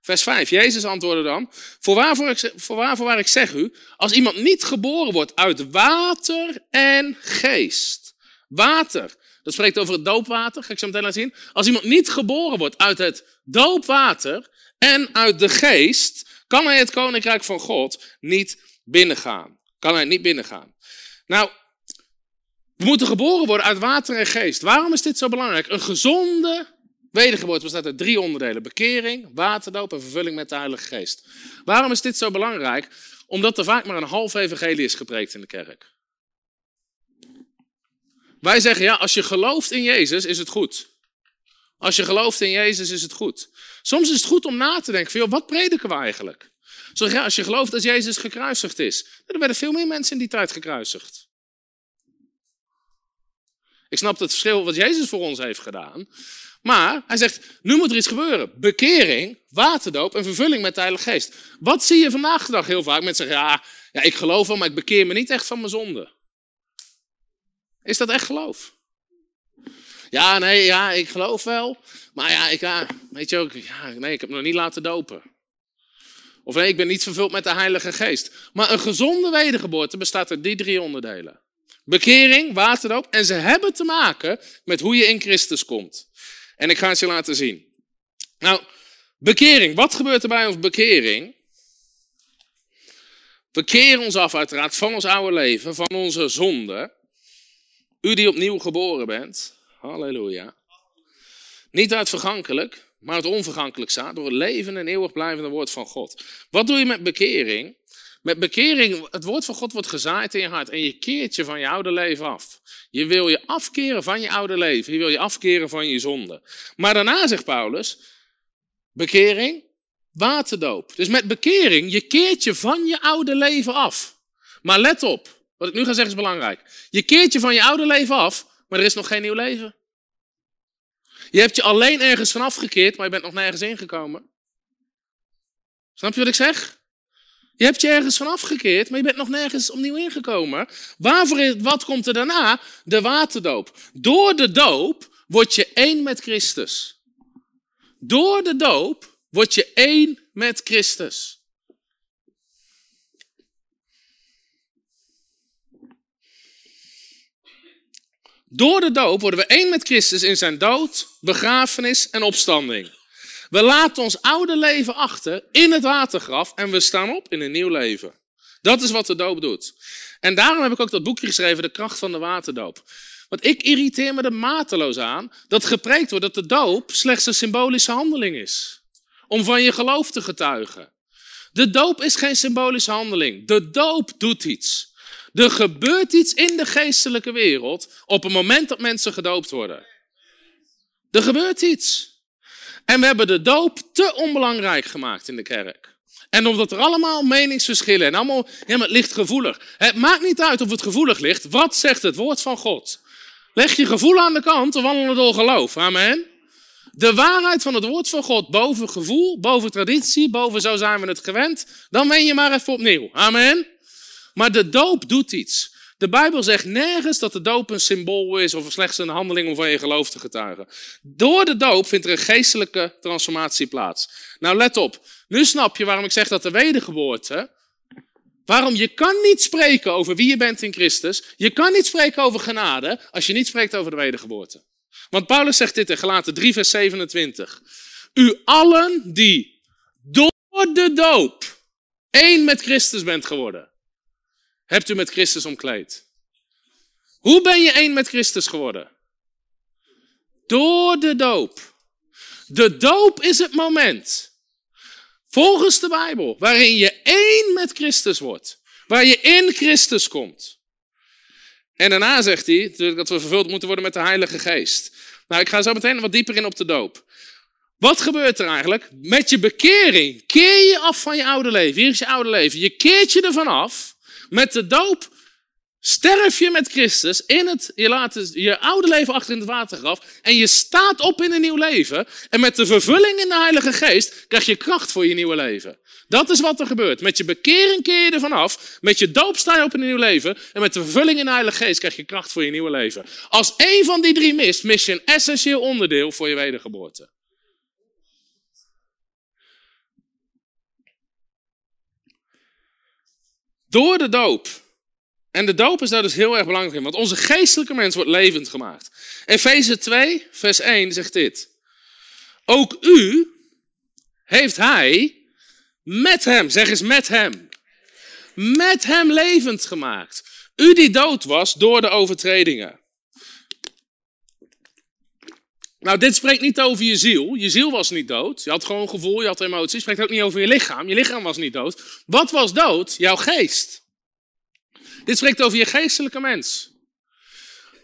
[SPEAKER 2] Vers 5. Jezus antwoordde dan: voor voorwaar, voorwaar ik zeg u, als iemand niet geboren wordt uit water en geest. Water, dat spreekt over het doopwater, ga ik zo meteen laten zien. Als iemand niet geboren wordt uit het doopwater en uit de geest, kan hij het koninkrijk van God niet binnengaan. Kan hij niet binnengaan. Nou, we moeten geboren worden uit water en geest. Waarom is dit zo belangrijk? Een gezonde Wedergeboorte bestaat uit drie onderdelen: bekering, waterdoop en vervulling met de Heilige Geest. Waarom is dit zo belangrijk? Omdat er vaak maar een half evangelie is gepreekt in de kerk. Wij zeggen ja, als je gelooft in Jezus is het goed. Als je gelooft in Jezus is het goed. Soms is het goed om na te denken van, wat prediken we eigenlijk? Zeg, ja, als je gelooft dat Jezus gekruisigd is. Er werden veel meer mensen in die tijd gekruisigd. Ik snap het verschil wat Jezus voor ons heeft gedaan. Maar hij zegt, nu moet er iets gebeuren. Bekering, waterdoop en vervulling met de Heilige Geest. Wat zie je vandaag de dag heel vaak? Mensen zeggen, ja, ik geloof wel, maar ik bekeer me niet echt van mijn zonde. Is dat echt geloof? Ja, nee, ja, ik geloof wel. Maar ja, ik, ja, weet je ook, ja, nee, ik heb me nog niet laten dopen. Of nee, ik ben niet vervuld met de Heilige Geest. Maar een gezonde wedergeboorte bestaat uit die drie onderdelen. Bekering, waterdoop. En ze hebben te maken met hoe je in Christus komt. En ik ga het je laten zien. Nou, bekering. Wat gebeurt er bij ons bekering? We keren ons af uiteraard van ons oude leven, van onze zonde. U die opnieuw geboren bent. Halleluja. Niet uit vergankelijk, maar uit onvergankelijk staat. Door het leven en eeuwig blijvende woord van God. Wat doe je met bekering? Met bekering, het woord van God wordt gezaaid in je hart en je keert je van je oude leven af. Je wil je afkeren van je oude leven. Je wil je afkeren van je zonde. Maar daarna zegt Paulus, bekering, waterdoop. Dus met bekering, je keert je van je oude leven af. Maar let op, wat ik nu ga zeggen is belangrijk. Je keert je van je oude leven af, maar er is nog geen nieuw leven. Je hebt je alleen ergens van afgekeerd, maar je bent nog nergens ingekomen. Snap je wat ik zeg? Je hebt je ergens van afgekeerd, maar je bent nog nergens opnieuw ingekomen. Waarvoor wat komt er daarna? De waterdoop. Door de doop word je één met Christus. Door de doop word je één met Christus. Door de doop worden we één met Christus in zijn dood, begrafenis en opstanding. We laten ons oude leven achter in het watergraf en we staan op in een nieuw leven. Dat is wat de doop doet. En daarom heb ik ook dat boekje geschreven, De kracht van de waterdoop. Want ik irriteer me er mateloos aan dat gepreekt wordt dat de doop slechts een symbolische handeling is. Om van je geloof te getuigen. De doop is geen symbolische handeling. De doop doet iets. Er gebeurt iets in de geestelijke wereld op het moment dat mensen gedoopt worden. Er gebeurt iets. En we hebben de doop te onbelangrijk gemaakt in de kerk. En omdat er allemaal meningsverschillen en allemaal, ja, maar het ligt gevoelig. Het maakt niet uit of het gevoelig ligt. Wat zegt het woord van God? Leg je gevoel aan de kant of wandelen door geloof. Amen. De waarheid van het woord van God boven gevoel, boven traditie, boven zo zijn we het gewend. Dan ben je maar even opnieuw. Amen. Maar de doop doet iets. De Bijbel zegt nergens dat de doop een symbool is of slechts een handeling om van je geloof te getuigen. Door de doop vindt er een geestelijke transformatie plaats. Nou, let op. Nu snap je waarom ik zeg dat de wedergeboorte. Waarom je kan niet spreken over wie je bent in Christus. Je kan niet spreken over genade als je niet spreekt over de wedergeboorte. Want Paulus zegt dit in Galaten 3, vers 27. U allen die door de doop één met Christus bent geworden hebt u met Christus omkleed. Hoe ben je één met Christus geworden? Door de doop. De doop is het moment, volgens de Bijbel, waarin je één met Christus wordt. Waar je in Christus komt. En daarna zegt hij dat we vervuld moeten worden met de Heilige Geest. Nou, ik ga zo meteen wat dieper in op de doop. Wat gebeurt er eigenlijk? Met je bekering keer je af van je oude leven. Hier is je oude leven. Je keert je ervan af. Met de doop sterf je met Christus in het, je laat je oude leven achter in het watergraf en je staat op in een nieuw leven. En met de vervulling in de Heilige Geest krijg je kracht voor je nieuwe leven. Dat is wat er gebeurt. Met je bekering keer je ervan af. Met je doop sta je op in een nieuw leven. En met de vervulling in de Heilige Geest krijg je kracht voor je nieuwe leven. Als één van die drie mist, mis je een essentieel onderdeel voor je wedergeboorte. Door de doop. En de doop is daar dus heel erg belangrijk in, want onze geestelijke mens wordt levend gemaakt. Efeze 2, vers 1 zegt dit. Ook u heeft hij met hem, zeg eens met hem, met hem levend gemaakt. U die dood was door de overtredingen. Nou, dit spreekt niet over je ziel. Je ziel was niet dood. Je had gewoon gevoel, je had emoties. Het spreekt ook niet over je lichaam. Je lichaam was niet dood. Wat was dood? Jouw geest. Dit spreekt over je geestelijke mens.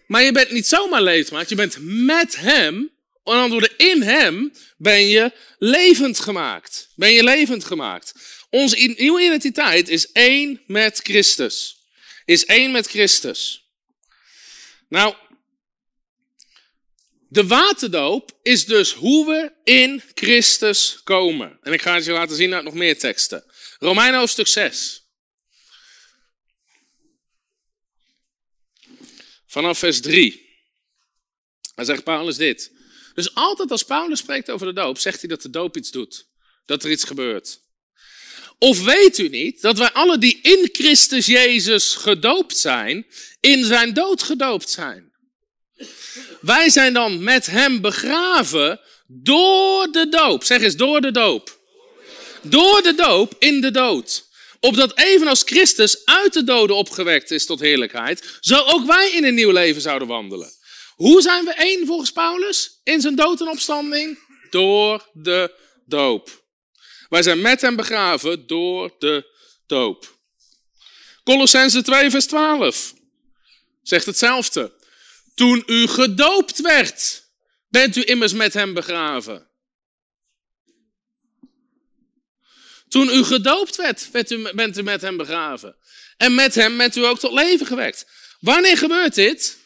[SPEAKER 2] Maar je bent niet zomaar levend gemaakt. Je bent met hem. En door in hem ben je levend gemaakt. Ben je levend gemaakt. Onze nieuwe identiteit is één met Christus. Is één met Christus. Nou, de waterdoop is dus hoe we in Christus komen. En ik ga het je laten zien uit nog meer teksten. Romein hoofdstuk 6. Vanaf vers 3. Dan zegt Paulus dit. Dus altijd als Paulus spreekt over de doop, zegt hij dat de doop iets doet. Dat er iets gebeurt. Of weet u niet dat wij alle die in Christus Jezus gedoopt zijn, in zijn dood gedoopt zijn? Wij zijn dan met hem begraven door de doop. Zeg eens, door de doop. Door de doop in de dood. Opdat evenals Christus uit de doden opgewekt is tot heerlijkheid, zo ook wij in een nieuw leven zouden wandelen. Hoe zijn we één volgens Paulus in zijn dood en opstanding? Door de doop. Wij zijn met hem begraven door de doop. Colossense 2, vers 12 zegt hetzelfde. Toen u gedoopt werd, bent u immers met hem begraven. Toen u gedoopt werd, bent u, bent u met hem begraven. En met hem bent u ook tot leven gewekt. Wanneer gebeurt dit?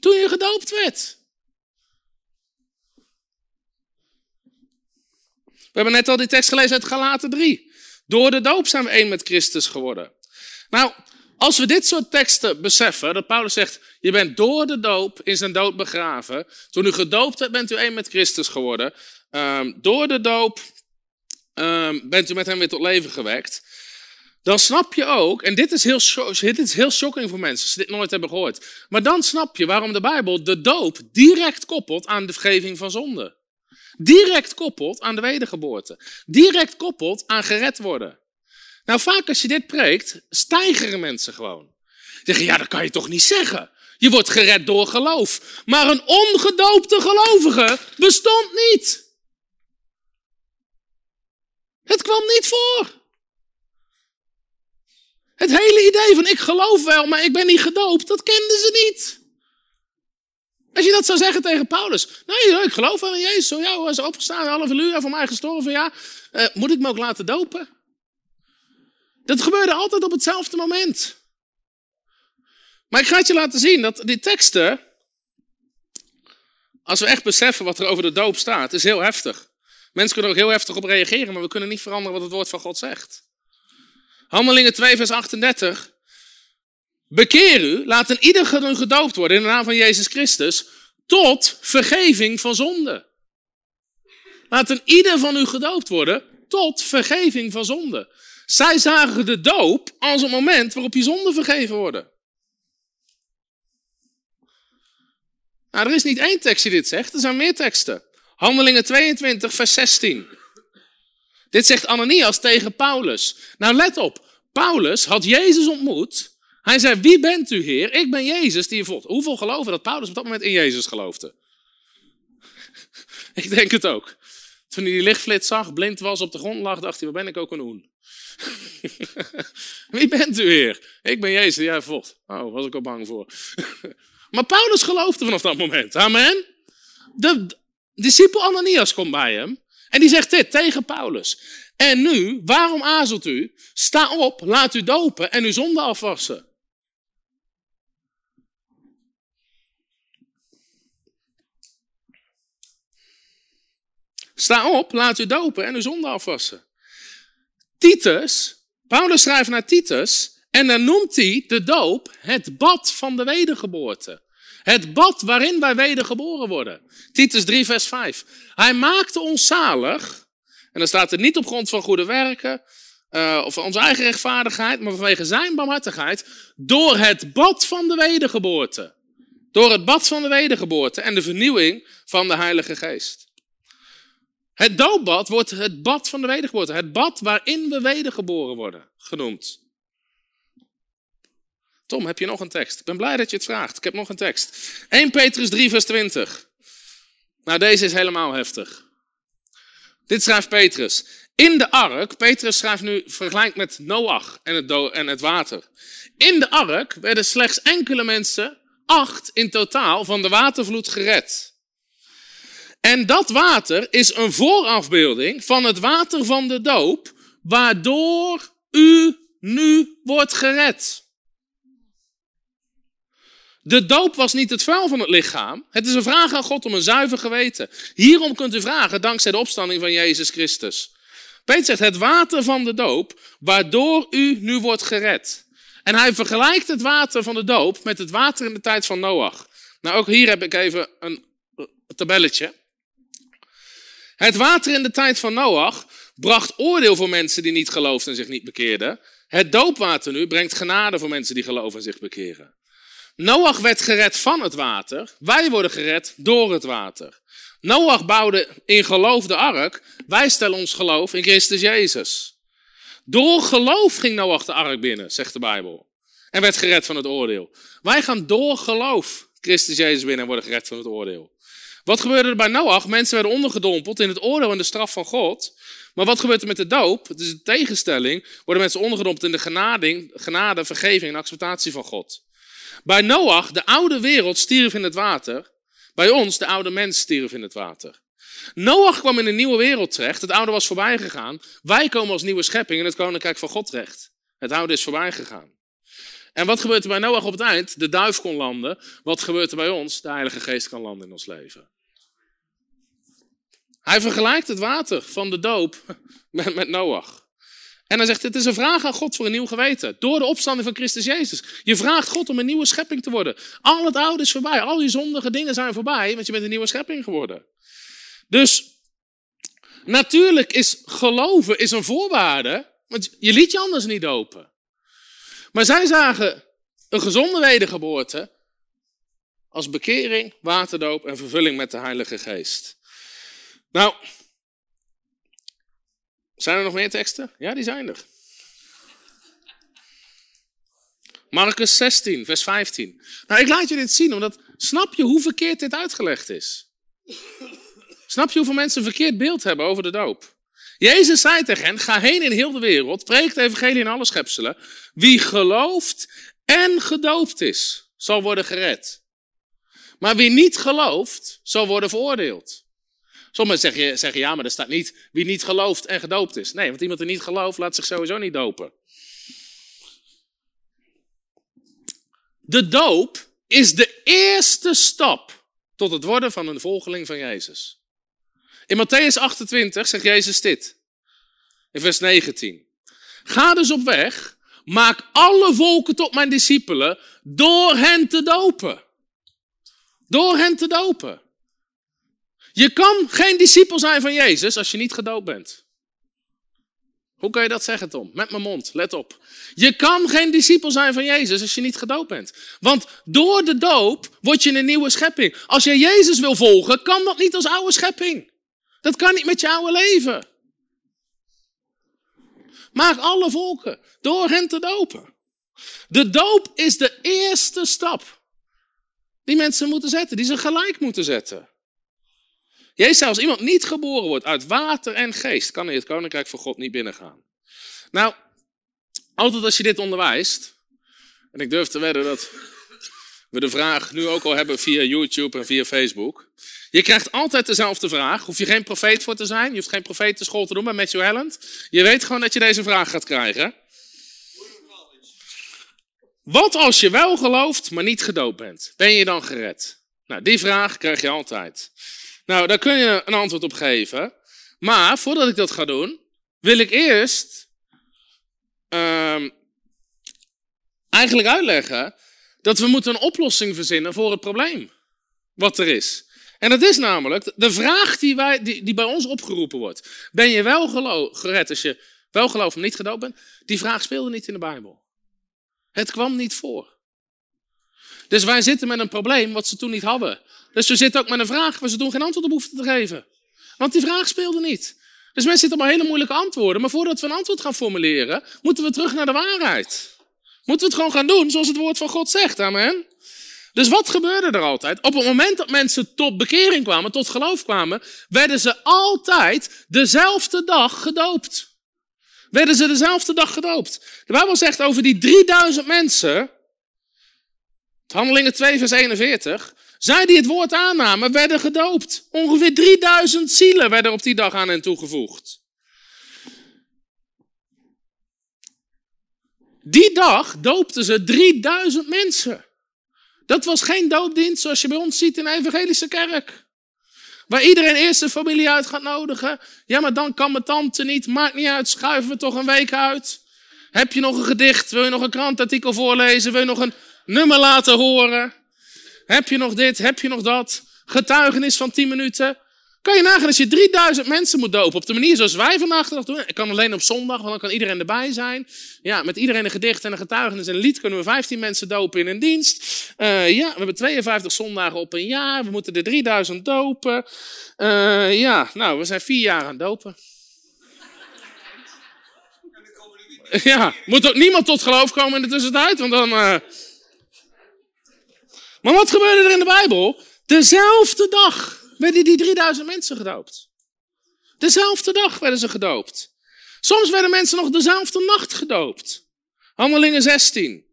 [SPEAKER 2] Toen je gedoopt werd. We hebben net al die tekst gelezen uit Galaten 3. Door de doop zijn we één met Christus geworden. Nou, als we dit soort teksten beseffen, dat Paulus zegt, je bent door de doop in zijn dood begraven. Toen u gedoopt werd, bent u één met Christus geworden. Um, door de doop um, bent u met hem weer tot leven gewekt. Dan snap je ook, en dit is, heel, dit is heel shocking voor mensen als ze dit nooit hebben gehoord. Maar dan snap je waarom de Bijbel de doop direct koppelt aan de vergeving van zonde. Direct koppelt aan de wedergeboorte. Direct koppelt aan gered worden. Nou, vaak als je dit preekt, stijgeren mensen gewoon. Zeggen, ja, dat kan je toch niet zeggen? Je wordt gered door geloof. Maar een ongedoopte gelovige bestond niet. Het kwam niet voor. Het hele idee van ik geloof wel, maar ik ben niet gedoopt, dat kenden ze niet. Als je dat zou zeggen tegen Paulus. Nee, ik geloof wel in Jezus. Zo, hij is opgestaan, half uur voor mij gestorven. Ja, uh, moet ik me ook laten dopen? Dat gebeurde altijd op hetzelfde moment. Maar ik ga het je laten zien dat die teksten, als we echt beseffen wat er over de doop staat, is heel heftig. Mensen kunnen er ook heel heftig op reageren, maar we kunnen niet veranderen wat het woord van God zegt. Handelingen 2, vers 38. Bekeer u, laat een ieder gedoopt worden in de naam van Jezus Christus, tot vergeving van zonde. Laat een ieder van u gedoopt worden tot vergeving van zonde. Zij zagen de doop als een moment waarop je zonde vergeven worden. Nou, er is niet één tekst die dit zegt, er zijn meer teksten. Handelingen 22, vers 16. Dit zegt Ananias tegen Paulus. Nou, let op. Paulus had Jezus ontmoet. Hij zei, wie bent u, Heer? Ik ben Jezus die je volgt. Hoeveel geloven dat Paulus op dat moment in Jezus geloofde? ik denk het ook. Toen hij die lichtflits zag, blind was, op de grond lag, dacht hij, waar ben ik ook een hoen? Wie bent u, Heer? Ik ben Jezus jij volgt. Oh, was ik al bang voor. maar Paulus geloofde vanaf dat moment. Amen. De discipel Ananias komt bij hem. En die zegt dit tegen Paulus. En nu, waarom aarzelt u? Sta op, laat u dopen en uw zonde afwassen. Sta op, laat u dopen en uw zonde afwassen. Titus, Paulus schrijft naar Titus en dan noemt hij de doop het bad van de wedergeboorte. Het bad waarin wij wedergeboren worden. Titus 3, vers 5. Hij maakte ons zalig. En dan staat er niet op grond van goede werken. Uh, of onze eigen rechtvaardigheid. Maar vanwege zijn barmhartigheid. Door het bad van de wedergeboorte. Door het bad van de wedergeboorte. En de vernieuwing van de Heilige Geest. Het doopbad wordt het bad van de wedergeboorte. Het bad waarin we wedergeboren worden genoemd. Tom, heb je nog een tekst? Ik ben blij dat je het vraagt. Ik heb nog een tekst. 1 Petrus 3, vers 20. Nou, deze is helemaal heftig. Dit schrijft Petrus. In de ark, Petrus schrijft nu vergelijkt met Noach en het, en het water. In de ark werden slechts enkele mensen, acht in totaal, van de watervloed gered. En dat water is een voorafbeelding van het water van de doop, waardoor u nu wordt gered. De doop was niet het vuil van het lichaam. Het is een vraag aan God om een zuiver geweten. Hierom kunt u vragen dankzij de opstanding van Jezus Christus. Peter zegt het water van de doop, waardoor u nu wordt gered. En hij vergelijkt het water van de doop met het water in de tijd van Noach. Nou, ook hier heb ik even een tabelletje. Het water in de tijd van Noach bracht oordeel voor mensen die niet geloofden en zich niet bekeerden. Het doopwater nu brengt genade voor mensen die geloven en zich bekeren. Noach werd gered van het water. Wij worden gered door het water. Noach bouwde in geloof de ark. Wij stellen ons geloof in Christus Jezus. Door geloof ging Noach de ark binnen, zegt de Bijbel. En werd gered van het oordeel. Wij gaan door geloof Christus Jezus binnen en worden gered van het oordeel. Wat gebeurde er bij Noach? Mensen werden ondergedompeld in het oordeel en de straf van God. Maar wat gebeurt er met de doop? Het is een tegenstelling. Worden mensen ondergedompeld in de genade, genade, vergeving en acceptatie van God. Bij Noach, de oude wereld stierf in het water. Bij ons, de oude mens stierf in het water. Noach kwam in een nieuwe wereld terecht. Het oude was voorbij gegaan. Wij komen als nieuwe schepping in het koninkrijk van God terecht. Het oude is voorbij gegaan. En wat gebeurt er bij Noach op het eind? De duif kon landen. Wat gebeurt er bij ons? De Heilige Geest kan landen in ons leven. Hij vergelijkt het water van de doop met, met Noach. En hij zegt, het is een vraag aan God voor een nieuw geweten. Door de opstanding van Christus Jezus. Je vraagt God om een nieuwe schepping te worden. Al het oude is voorbij. Al die zondige dingen zijn voorbij, want je bent een nieuwe schepping geworden. Dus natuurlijk is geloven is een voorwaarde, want je liet je anders niet dopen. Maar zij zagen een gezonde wedergeboorte als bekering, waterdoop en vervulling met de Heilige Geest. Nou, zijn er nog meer teksten? Ja, die zijn er. Marcus 16, vers 15. Nou, ik laat je dit zien, omdat snap je hoe verkeerd dit uitgelegd is? Snap je hoeveel mensen een verkeerd beeld hebben over de doop? Jezus zei tegen hen, ga heen in heel de wereld, preek het evangelie in alle schepselen. Wie gelooft en gedoopt is, zal worden gered. Maar wie niet gelooft, zal worden veroordeeld. Sommigen zeggen, zeggen ja, maar er staat niet wie niet gelooft en gedoopt is. Nee, want iemand die niet gelooft laat zich sowieso niet dopen. De doop is de eerste stap tot het worden van een volgeling van Jezus. In Matthäus 28 zegt Jezus dit. In vers 19. Ga dus op weg, maak alle volken tot mijn discipelen, door hen te dopen. Door hen te dopen. Je kan geen discipel zijn van Jezus als je niet gedoopt bent. Hoe kan je dat zeggen, Tom? Met mijn mond, let op. Je kan geen discipel zijn van Jezus als je niet gedoopt bent. Want door de doop word je een nieuwe schepping. Als je Jezus wil volgen, kan dat niet als oude schepping. Dat kan niet met je oude leven. Maak alle volken door hen te dopen. De doop is de eerste stap die mensen moeten zetten, die ze gelijk moeten zetten. Jezus als iemand niet geboren wordt uit water en geest, kan in het koninkrijk van God niet binnengaan. Nou, altijd als je dit onderwijst, en ik durf te wedden dat we de vraag nu ook al hebben via YouTube en via Facebook. Je krijgt altijd dezelfde vraag. Hoef je geen profeet voor te zijn. Je hoeft geen profetenschool te doen bij Matthew Helland. Je weet gewoon dat je deze vraag gaat krijgen. Wat als je wel gelooft, maar niet gedoopt bent? Ben je dan gered? Nou, die vraag krijg je altijd. Nou, daar kun je een antwoord op geven. Maar voordat ik dat ga doen, wil ik eerst uh, eigenlijk uitleggen dat we moeten een oplossing verzinnen voor het probleem wat er is. En dat is namelijk de vraag die, wij, die, bij ons opgeroepen wordt. Ben je wel gered als je wel gelooft maar niet gedoopt bent? Die vraag speelde niet in de Bijbel. Het kwam niet voor. Dus wij zitten met een probleem wat ze toen niet hadden. Dus we zitten ook met een vraag waar ze toen geen antwoord op hoefden te geven. Want die vraag speelde niet. Dus mensen zitten een hele moeilijke antwoorden. Maar voordat we een antwoord gaan formuleren, moeten we terug naar de waarheid. Moeten we het gewoon gaan doen zoals het woord van God zegt. Amen. Dus wat gebeurde er altijd? Op het moment dat mensen tot bekering kwamen, tot geloof kwamen, werden ze altijd dezelfde dag gedoopt. Werden ze dezelfde dag gedoopt. De Bijbel zegt over die 3000 mensen, Handelingen 2 vers 41, zij die het woord aannamen, werden gedoopt. Ongeveer 3000 zielen werden op die dag aan hen toegevoegd. Die dag doopten ze 3000 mensen. Dat was geen doopdienst zoals je bij ons ziet in de evangelische kerk. Waar iedereen eerst de familie uit gaat nodigen. Ja, maar dan kan mijn tante niet. Maakt niet uit, schuiven we toch een week uit. Heb je nog een gedicht? Wil je nog een krantartikel voorlezen? Wil je nog een nummer laten horen? Heb je nog dit? Heb je nog dat? Getuigenis van 10 minuten? Kan je nagaan als je 3000 mensen moet dopen op de manier zoals wij vandaag doen. Ik kan alleen op zondag, want dan kan iedereen erbij zijn. Ja, met iedereen een gedicht en een getuigenis en een lied kunnen we 15 mensen dopen in een dienst. Uh, ja, we hebben 52 zondagen op een jaar. We moeten er 3000 dopen. Uh, ja, nou, we zijn vier jaar aan dopen. Ja, moet ook niemand tot geloof komen in de tussentijd, want dan... Uh... Maar wat gebeurde er in de Bijbel? Dezelfde dag werden die 3000 mensen gedoopt. Dezelfde dag werden ze gedoopt. Soms werden mensen nog dezelfde nacht gedoopt. Handelingen 16.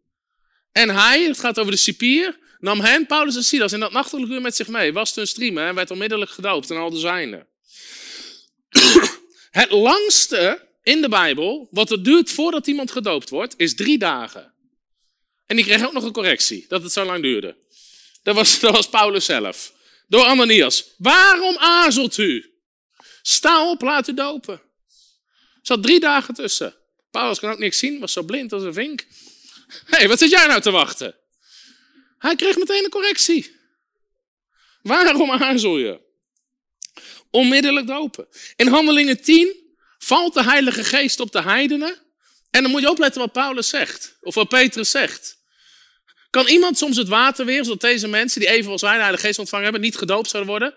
[SPEAKER 2] En hij, het gaat over de cipier, nam hen, Paulus en Silas, in dat nachtelijk uur met zich mee. Was hun streamen en werd onmiddellijk gedoopt en al de zijnen. het langste in de Bijbel, wat het duurt voordat iemand gedoopt wordt, is drie dagen. En die kreeg ook nog een correctie, dat het zo lang duurde. Dat was, dat was Paulus zelf door Ananias. Waarom aarzelt u? Sta op, laat u dopen. Er zat drie dagen tussen. Paulus kan ook niks zien, was zo blind als een vink. Hé, hey, wat zit jij nou te wachten? Hij kreeg meteen een correctie. Waarom aarzel je? Onmiddellijk dopen. In Handelingen 10 valt de Heilige Geest op de heidenen. En dan moet je opletten wat Paulus zegt. Of wat Petrus zegt. Kan iemand soms het water weer, zodat deze mensen die even als wij de Heilige Geest ontvangen hebben, niet gedoopt zouden worden?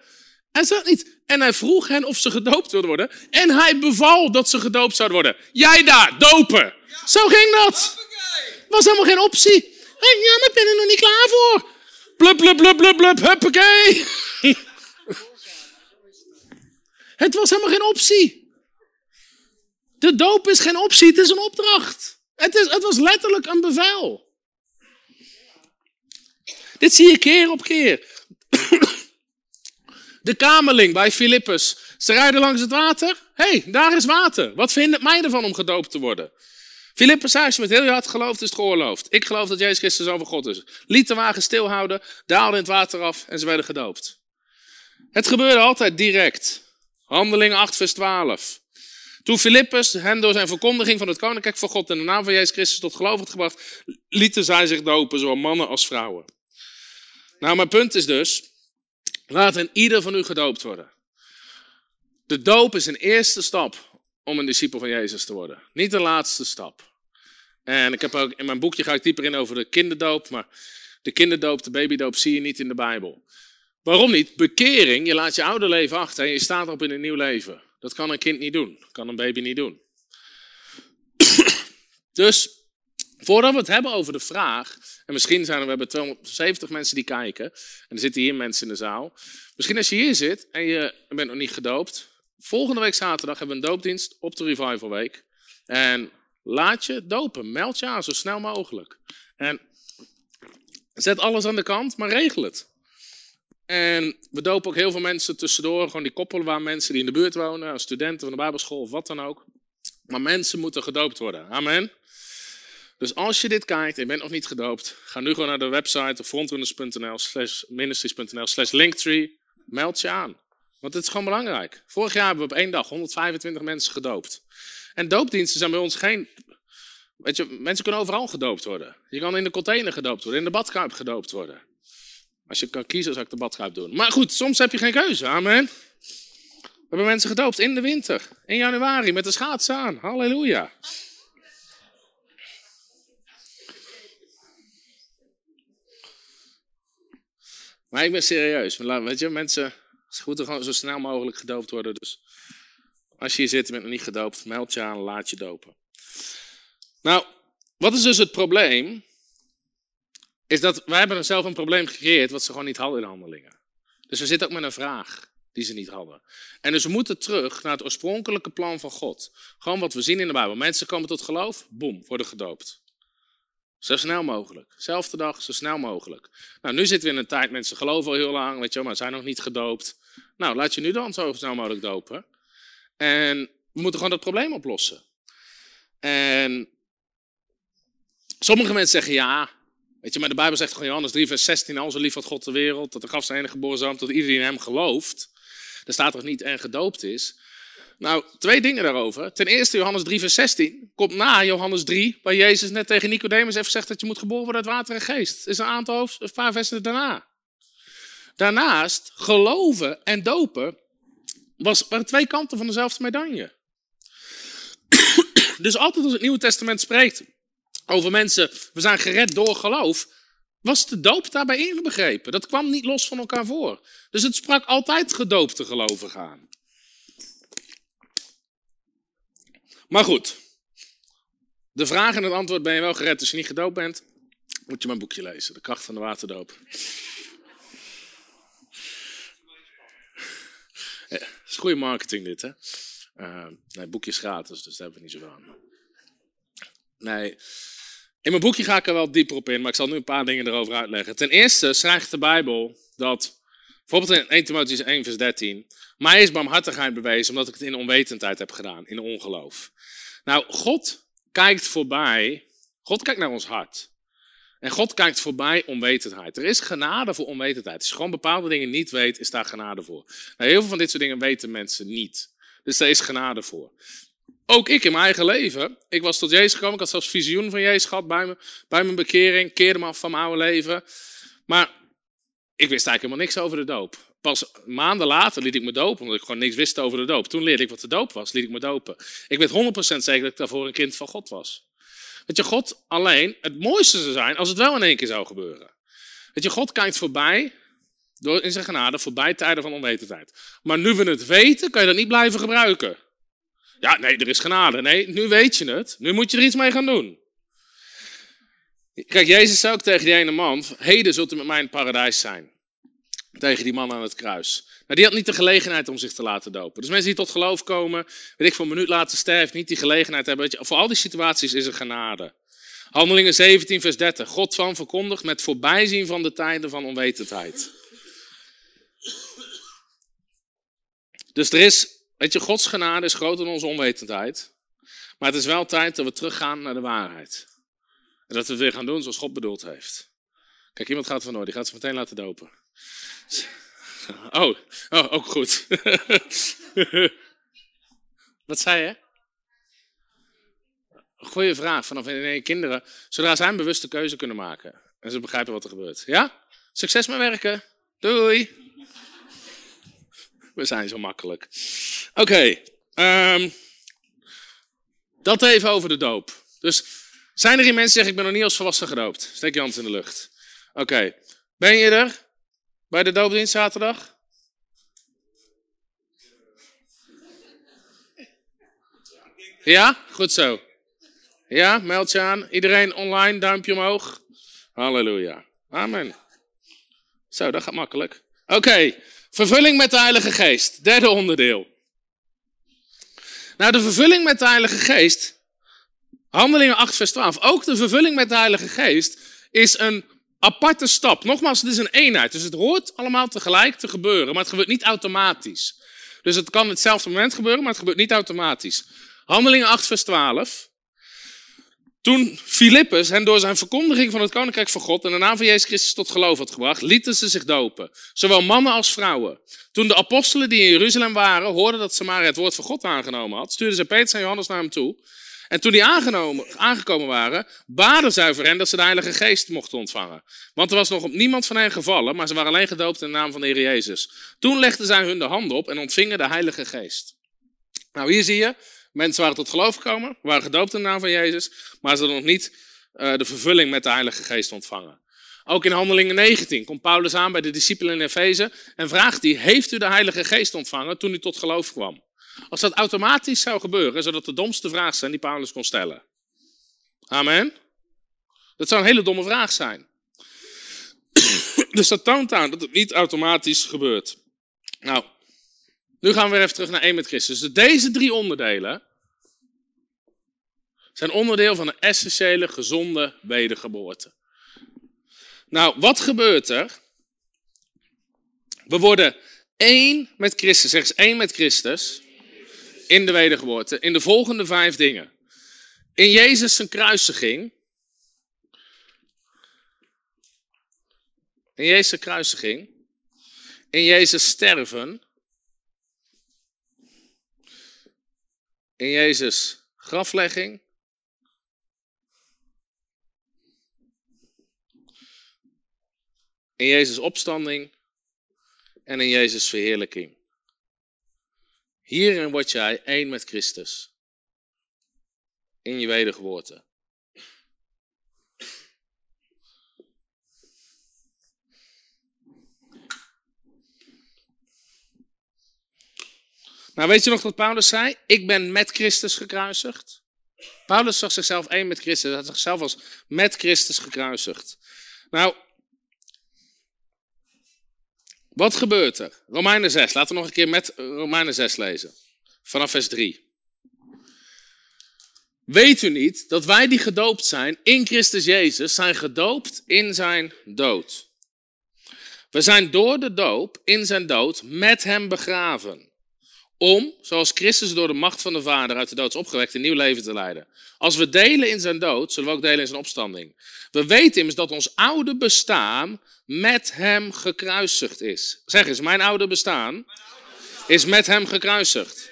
[SPEAKER 2] Hij zegt niet. En hij vroeg hen of ze gedoopt wilden worden. En hij beval dat ze gedoopt zouden worden. Jij daar, dopen. Zo ging dat. Was helemaal geen optie. ja, maar ik ben er nog niet klaar voor. Blub, blub, blub, blub, blub, huppakee. het was helemaal geen optie. De doop is geen optie, het is een opdracht. Het, is, het was letterlijk een bevel. Dit zie je keer op keer. De kamerling bij Filippus. Ze rijden langs het water. Hé, hey, daar is water. Wat vindt mij ervan om gedoopt te worden? Filippus zei, met heel je hart gelooft, is het geoorloofd. Ik geloof dat Jezus Christus over God is. Liet de wagen stilhouden, daalde in het water af en ze werden gedoopt. Het gebeurde altijd direct. Handeling 8 vers 12. Toen Filippus hen door zijn verkondiging van het koninkrijk van God in de naam van Jezus Christus tot geloof had gebracht, lieten zij zich dopen, zowel mannen als vrouwen. Nou, mijn punt is dus, laat een ieder van u gedoopt worden. De doop is een eerste stap om een discipel van Jezus te worden. Niet de laatste stap. En ik heb ook in mijn boekje ga ik dieper in over de kinderdoop, maar de kinderdoop, de babydoop zie je niet in de Bijbel. Waarom niet? Bekering, je laat je oude leven achter en je staat op in een nieuw leven. Dat kan een kind niet doen, dat kan een baby niet doen. dus Voordat we het hebben over de vraag, en misschien zijn er, we hebben 270 mensen die kijken, en er zitten hier mensen in de zaal. Misschien als je hier zit en je bent nog niet gedoopt, volgende week zaterdag hebben we een doopdienst op de Revival Week. En laat je dopen, meld je aan zo snel mogelijk. En zet alles aan de kant, maar regel het. En we dopen ook heel veel mensen tussendoor, gewoon die koppelen waar mensen die in de buurt wonen, studenten van de Bijbelschool of wat dan ook. Maar mensen moeten gedoopt worden. Amen. Dus als je dit kijkt en je bent nog niet gedoopt, ga nu gewoon naar de website frontrunners.nl slash ministries.nl slash linktree. Meld je aan. Want het is gewoon belangrijk. Vorig jaar hebben we op één dag 125 mensen gedoopt. En doopdiensten zijn bij ons geen... Weet je, mensen kunnen overal gedoopt worden. Je kan in de container gedoopt worden, in de badkuip gedoopt worden. Als je kan kiezen, zou ik de badkuip doen. Maar goed, soms heb je geen keuze. Amen. We hebben mensen gedoopt in de winter, in januari, met de schaatsen aan. Halleluja. Maar ik ben serieus. Weet je, mensen moeten gewoon zo snel mogelijk gedoopt worden. Dus als je hier zit en bent nog niet gedoopt, meld je aan, laat je dopen. Nou, wat is dus het probleem? Is dat wij hebben zelf een probleem gecreëerd wat ze gewoon niet hadden in handelingen. Dus we zitten ook met een vraag die ze niet hadden. En dus we moeten terug naar het oorspronkelijke plan van God. Gewoon wat we zien in de Bijbel. Mensen komen tot geloof, boem, worden gedoopt. Zo snel mogelijk. Zelfde dag, zo snel mogelijk. Nou, nu zitten we in een tijd, mensen geloven al heel lang, weet je maar zijn nog niet gedoopt. Nou, laat je nu dan zo snel mogelijk dopen. En we moeten gewoon dat probleem oplossen. En Sommige mensen zeggen ja. Weet je, maar de Bijbel zegt gewoon Johannes 3, vers 16. Al zo lief had God de wereld, dat de gaf zijn enige geboren zoon, tot iedereen in hem gelooft. Er staat toch niet en gedoopt is. Nou, twee dingen daarover. Ten eerste, Johannes 3, vers 16 komt na Johannes 3, waar Jezus net tegen Nicodemus heeft gezegd dat je moet geboren worden uit water en geest. is een aantal, een paar versen daarna. Daarnaast, geloven en dopen was, waren twee kanten van dezelfde medaille. dus altijd als het Nieuwe Testament spreekt over mensen, we zijn gered door geloof, was de doop daarbij inbegrepen. Dat kwam niet los van elkaar voor. Dus het sprak altijd gedoopte gelovigen aan. Maar goed, de vraag en het antwoord ben je wel gered als je niet gedoopt bent, moet je mijn boekje lezen, De kracht van de waterdoop. Ja, is goede marketing dit, hè? Uh, nee, boekje is gratis, dus daar hebben we niet zoveel aan. Nee, in mijn boekje ga ik er wel dieper op in, maar ik zal nu een paar dingen erover uitleggen. Ten eerste schrijft de Bijbel dat, bijvoorbeeld in 1 Timotheüs 1 vers 13, mij is barmhartigheid bewezen omdat ik het in onwetendheid heb gedaan, in ongeloof. Nou, God kijkt voorbij, God kijkt naar ons hart. En God kijkt voorbij onwetendheid. Er is genade voor onwetendheid. Als je gewoon bepaalde dingen niet weet, is daar genade voor. Nou, heel veel van dit soort dingen weten mensen niet. Dus daar is genade voor. Ook ik in mijn eigen leven. Ik was tot Jezus gekomen. Ik had zelfs visioen van Jezus gehad bij, me, bij mijn bekering. Keerde me af van mijn oude leven. Maar ik wist eigenlijk helemaal niks over de doop. Pas maanden later liet ik me dopen, omdat ik gewoon niks wist over de doop. Toen leerde ik wat de doop was, liet ik me dopen. Ik weet 100% zeker dat ik daarvoor een kind van God was. Weet je, God alleen, het mooiste zou zijn als het wel in één keer zou gebeuren. Weet je, God kijkt voorbij, door in zijn genade, voorbij tijden van onwetendheid. Maar nu we het weten, kan je dat niet blijven gebruiken. Ja, nee, er is genade. Nee, nu weet je het. Nu moet je er iets mee gaan doen. Kijk, Jezus zei ook tegen die ene man, heden zult u met mij in het paradijs zijn. Tegen die man aan het kruis. Nou, die had niet de gelegenheid om zich te laten dopen. Dus mensen die tot geloof komen, weet ik, voor een minuut later sterven, niet die gelegenheid hebben. Voor al die situaties is er genade. Handelingen 17, vers 30. God van verkondigt met voorbijzien van de tijden van onwetendheid. Dus er is, weet je, Gods genade is groter dan onze onwetendheid. Maar het is wel tijd dat we teruggaan naar de waarheid. En dat we het weer gaan doen zoals God bedoeld heeft. Kijk, iemand gaat van die gaat ze meteen laten dopen. Oh, oh ook goed. Wat zei je? Goeie vraag. Vanaf wanneer kinderen, zodra zij een bewuste keuze kunnen maken en ze begrijpen wat er gebeurt. Ja? Succes met werken. Doei. We zijn zo makkelijk. Oké. Ehm, dat even over de doop. Dus zijn er hier mensen die zeggen: Ik ben nog niet als volwassen gedoopt? Steek je hand in de lucht. Oké. Ben je er? Bij de doopdienst zaterdag? Ja, goed zo. Ja, meld je aan. Iedereen online, duimpje omhoog. Halleluja. Amen. Zo, dat gaat makkelijk. Oké, vervulling met de Heilige Geest. Derde onderdeel. Nou, de vervulling met de Heilige Geest. Handelingen 8, vers 12. Ook de vervulling met de Heilige Geest is een aparte stap. Nogmaals, het is een eenheid. Dus het hoort allemaal tegelijk te gebeuren, maar het gebeurt niet automatisch. Dus het kan hetzelfde moment gebeuren, maar het gebeurt niet automatisch. Handelingen 8, vers 12. Toen Filippus hen door zijn verkondiging van het koninkrijk van God en de naam van Jezus Christus tot geloof had gebracht, lieten ze zich dopen. Zowel mannen als vrouwen. Toen de apostelen die in Jeruzalem waren, hoorden dat Samaria het woord van God aangenomen had, stuurden ze Petrus en Johannes naar hem toe. En toen die aangekomen waren, baden zij voor hen dat ze de Heilige Geest mochten ontvangen. Want er was nog op niemand van hen gevallen, maar ze waren alleen gedoopt in de naam van de Heer Jezus. Toen legden zij hun de hand op en ontvingen de Heilige Geest. Nou, hier zie je, mensen waren tot geloof gekomen, waren gedoopt in de naam van Jezus, maar ze hadden nog niet uh, de vervulling met de Heilige Geest ontvangen. Ook in Handelingen 19 komt Paulus aan bij de discipelen in Efeze en vraagt hij, heeft u de Heilige Geest ontvangen toen u tot geloof kwam? Als dat automatisch zou gebeuren, zou dat de domste vraag zijn die Paulus kon stellen. Amen. Dat zou een hele domme vraag zijn. dus dat toont aan dat het niet automatisch gebeurt. Nou, nu gaan we weer even terug naar één met Christus. Dus deze drie onderdelen zijn onderdeel van een essentiële, gezonde wedergeboorte. Nou, wat gebeurt er? We worden één met Christus. Zeg eens één met Christus in de wedergeboorte in de volgende vijf dingen. In Jezus zijn kruisiging. In Jezus kruisiging. In Jezus sterven. In Jezus graflegging. In Jezus opstanding en in Jezus verheerlijking. Hierin word jij één met Christus. In je wedergeboorte. Nou, weet je nog wat Paulus zei? Ik ben met Christus gekruisigd. Paulus zag zichzelf één met Christus. Hij had zichzelf als met Christus gekruisigd. Nou, wat gebeurt er? Romeinen 6. Laten we nog een keer met Romeinen 6 lezen. Vanaf vers 3. Weet u niet dat wij die gedoopt zijn in Christus Jezus zijn gedoopt in zijn dood? We zijn door de doop in zijn dood met hem begraven. Om, zoals Christus door de macht van de Vader uit de dood is opgewekt, een nieuw leven te leiden. Als we delen in zijn dood, zullen we ook delen in zijn opstanding. We weten immers dat ons oude bestaan met hem gekruisigd is. Zeg eens, mijn oude bestaan is met hem gekruisigd.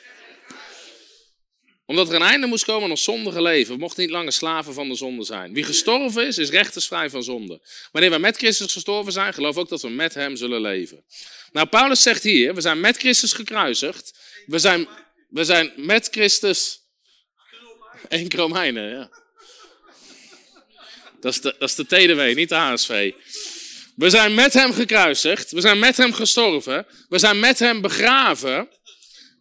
[SPEAKER 2] Omdat er een einde moest komen aan ons zondige leven. We mochten niet langer slaven van de zonde zijn. Wie gestorven is, is rechtersvrij van zonde. Wanneer we met Christus gestorven zijn, geloof ook dat we met hem zullen leven. Nou, Paulus zegt hier, we zijn met Christus gekruisigd. We zijn, we zijn met Christus... Eén Romeinen, ja. Dat is, de, dat is de TDW, niet de HSV. We zijn met hem gekruisigd. We zijn met hem gestorven. We zijn met hem begraven.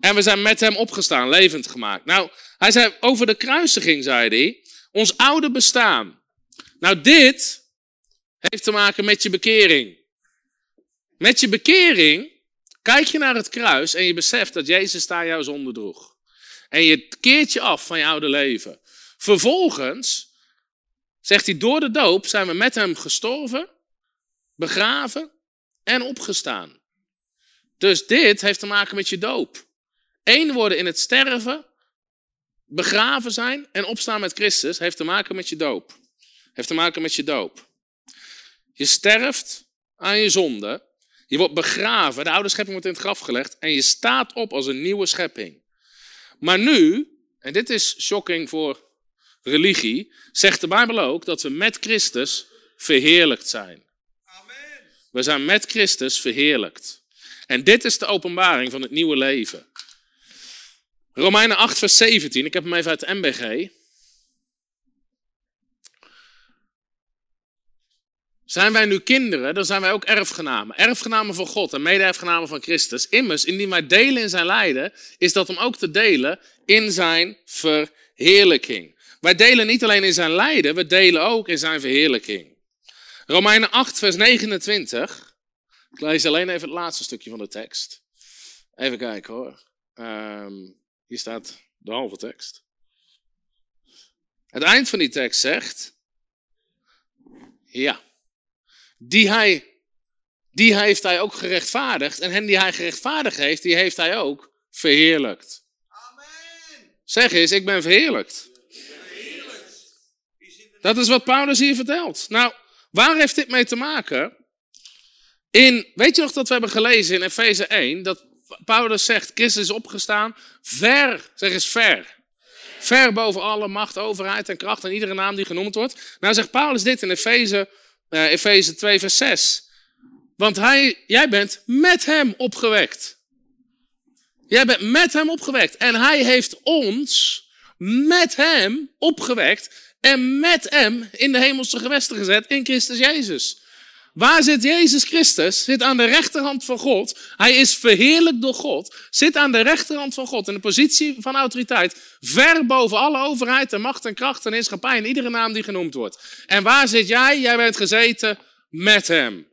[SPEAKER 2] En we zijn met hem opgestaan, levend gemaakt. Nou, hij zei over de kruisiging, zei hij. Ons oude bestaan. Nou, dit heeft te maken met je bekering. Met je bekering kijk je naar het kruis en je beseft dat Jezus daar jouw zonde droeg. En je keert je af van je oude leven. Vervolgens zegt hij, door de doop zijn we met hem gestorven begraven en opgestaan. Dus dit heeft te maken met je doop. Eén worden in het sterven, begraven zijn en opstaan met Christus heeft te maken met je doop. Heeft te maken met je doop. Je sterft aan je zonde. Je wordt begraven, de oude schepping wordt in het graf gelegd en je staat op als een nieuwe schepping. Maar nu, en dit is shocking voor religie, zegt de Bijbel ook dat we met Christus verheerlijkt zijn. We zijn met Christus verheerlijkt. En dit is de openbaring van het nieuwe leven. Romeinen 8, vers 17. Ik heb hem even uit de MBG. Zijn wij nu kinderen, dan zijn wij ook erfgenamen. Erfgenamen van God en mede-erfgenamen van Christus. Immers, indien wij delen in zijn lijden, is dat om ook te delen in zijn verheerlijking. Wij delen niet alleen in zijn lijden, we delen ook in zijn verheerlijking. Romeinen 8, vers 29. Ik lees alleen even het laatste stukje van de tekst. Even kijken hoor. Um, hier staat de halve tekst. Het eind van die tekst zegt. Ja. Die hij, die heeft hij ook gerechtvaardigd. En hen die hij gerechtvaardigd heeft, die heeft hij ook verheerlijkt. Amen. Zeg eens, ik ben verheerlijkt. Dat is wat Paulus hier vertelt. Nou, Waar heeft dit mee te maken? In, weet je nog dat we hebben gelezen in Efeze 1, dat Paulus zegt, Christus is opgestaan, ver, zeg eens ver. Ver boven alle macht, overheid en kracht en iedere naam die genoemd wordt. Nou zegt Paulus dit in Efeze, uh, Efeze 2 vers 6. Want hij, jij bent met hem opgewekt. Jij bent met hem opgewekt. En hij heeft ons met hem opgewekt en met hem in de hemelse gewesten gezet in Christus Jezus. Waar zit Jezus Christus? Zit aan de rechterhand van God. Hij is verheerlijk door God. Zit aan de rechterhand van God in een positie van autoriteit. Ver boven alle overheid en macht en kracht en heerschappij en iedere naam die genoemd wordt. En waar zit jij? Jij bent gezeten met hem.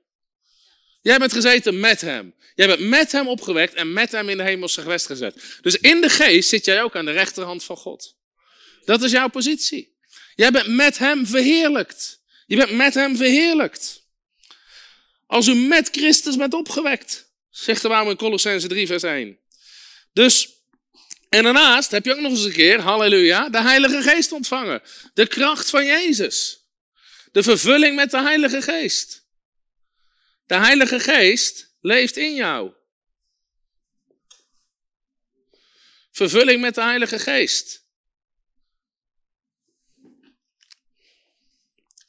[SPEAKER 2] Jij bent gezeten met hem. Jij bent met hem opgewekt en met hem in de hemelse gewest gezet. Dus in de geest zit jij ook aan de rechterhand van God. Dat is jouw positie. Jij bent met hem verheerlijkt. Je bent met hem verheerlijkt. Als u met Christus bent opgewekt, zegt de Bijbel in Colossense 3 vers 1. Dus, en daarnaast heb je ook nog eens een keer, halleluja, de Heilige Geest ontvangen. De kracht van Jezus. De vervulling met de Heilige Geest. De Heilige Geest leeft in jou. Vervulling met de Heilige Geest.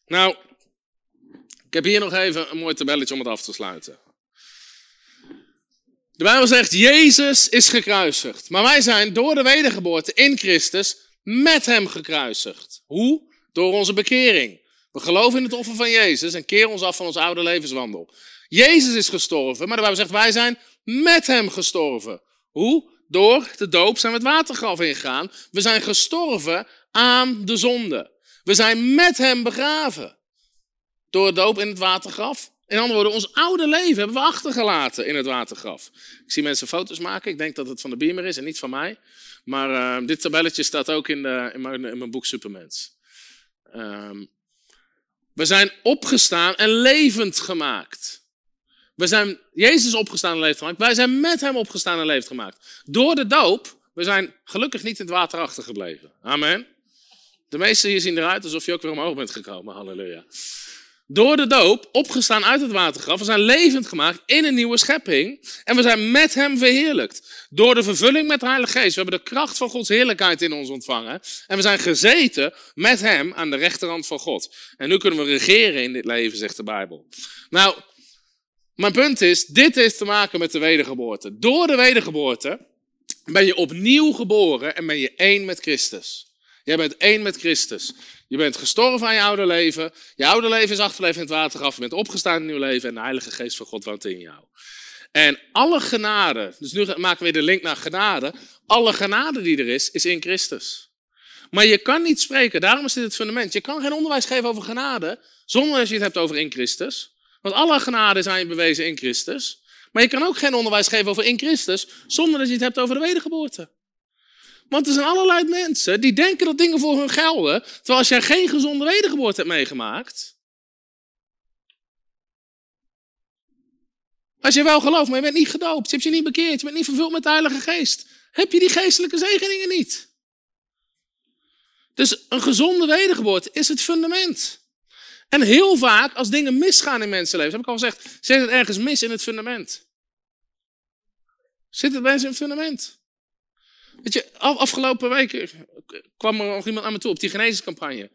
[SPEAKER 2] Nou, ik heb hier nog even een mooi tabelletje om het af te sluiten. De Bijbel zegt, Jezus is gekruisigd. Maar wij zijn door de wedergeboorte in Christus met hem gekruisigd. Hoe? Door onze bekering. We geloven in het offer van Jezus en keren ons af van onze oude levenswandel. Jezus is gestorven, maar de Bijbel zegt, wij zijn met hem gestorven. Hoe? Door de doop zijn we het watergraf ingegaan. We zijn gestorven aan de zonde. We zijn met hem begraven. Door de doop in het watergraf. In andere woorden, ons oude leven hebben we achtergelaten in het watergraf. Ik zie mensen foto's maken. Ik denk dat het van de Beamer is en niet van mij. Maar uh, dit tabelletje staat ook in, de, in, mijn, in mijn boek Supermens. Um, we zijn opgestaan en levend gemaakt. We zijn Jezus opgestaan en levend gemaakt. Wij zijn met hem opgestaan en levend gemaakt. Door de doop, we zijn gelukkig niet in het water achtergebleven. Amen. De meesten hier zien eruit alsof je ook weer omhoog bent gekomen. Halleluja. Door de doop, opgestaan uit het watergraf, we zijn levend gemaakt in een nieuwe schepping. En we zijn met hem verheerlijkt. Door de vervulling met de Heilige Geest. We hebben de kracht van Gods heerlijkheid in ons ontvangen. En we zijn gezeten met hem aan de rechterhand van God. En nu kunnen we regeren in dit leven, zegt de Bijbel. Nou, mijn punt is, dit heeft te maken met de wedergeboorte. Door de wedergeboorte ben je opnieuw geboren en ben je één met Christus. Jij bent één met Christus. Je bent gestorven aan je oude leven. Je oude leven is achterleven in het watergraf. Je bent opgestaan in een nieuw leven en de Heilige Geest van God woont in jou. En alle genade, dus nu maken we weer de link naar genade. Alle genade die er is, is in Christus. Maar je kan niet spreken, daarom is dit het fundament. Je kan geen onderwijs geven over genade zonder dat je het hebt over in Christus. Want alle genade zijn je bewezen in Christus. Maar je kan ook geen onderwijs geven over in Christus zonder dat je het hebt over de wedergeboorte. Want er zijn allerlei mensen die denken dat dingen voor hun gelden. Terwijl als jij geen gezonde wedergeboorte hebt meegemaakt. Als je wel gelooft, maar je bent niet gedoopt. Je hebt je niet bekeerd. Je bent niet vervuld met de Heilige Geest. Heb je die geestelijke zegeningen niet. Dus een gezonde wedergeboorte is het fundament. En heel vaak, als dingen misgaan in mensenleven, heb ik al gezegd, zit het ergens mis in het fundament. Zit het bij het fundament. Weet je, afgelopen week kwam er nog iemand aan me toe op die genezingscampagne.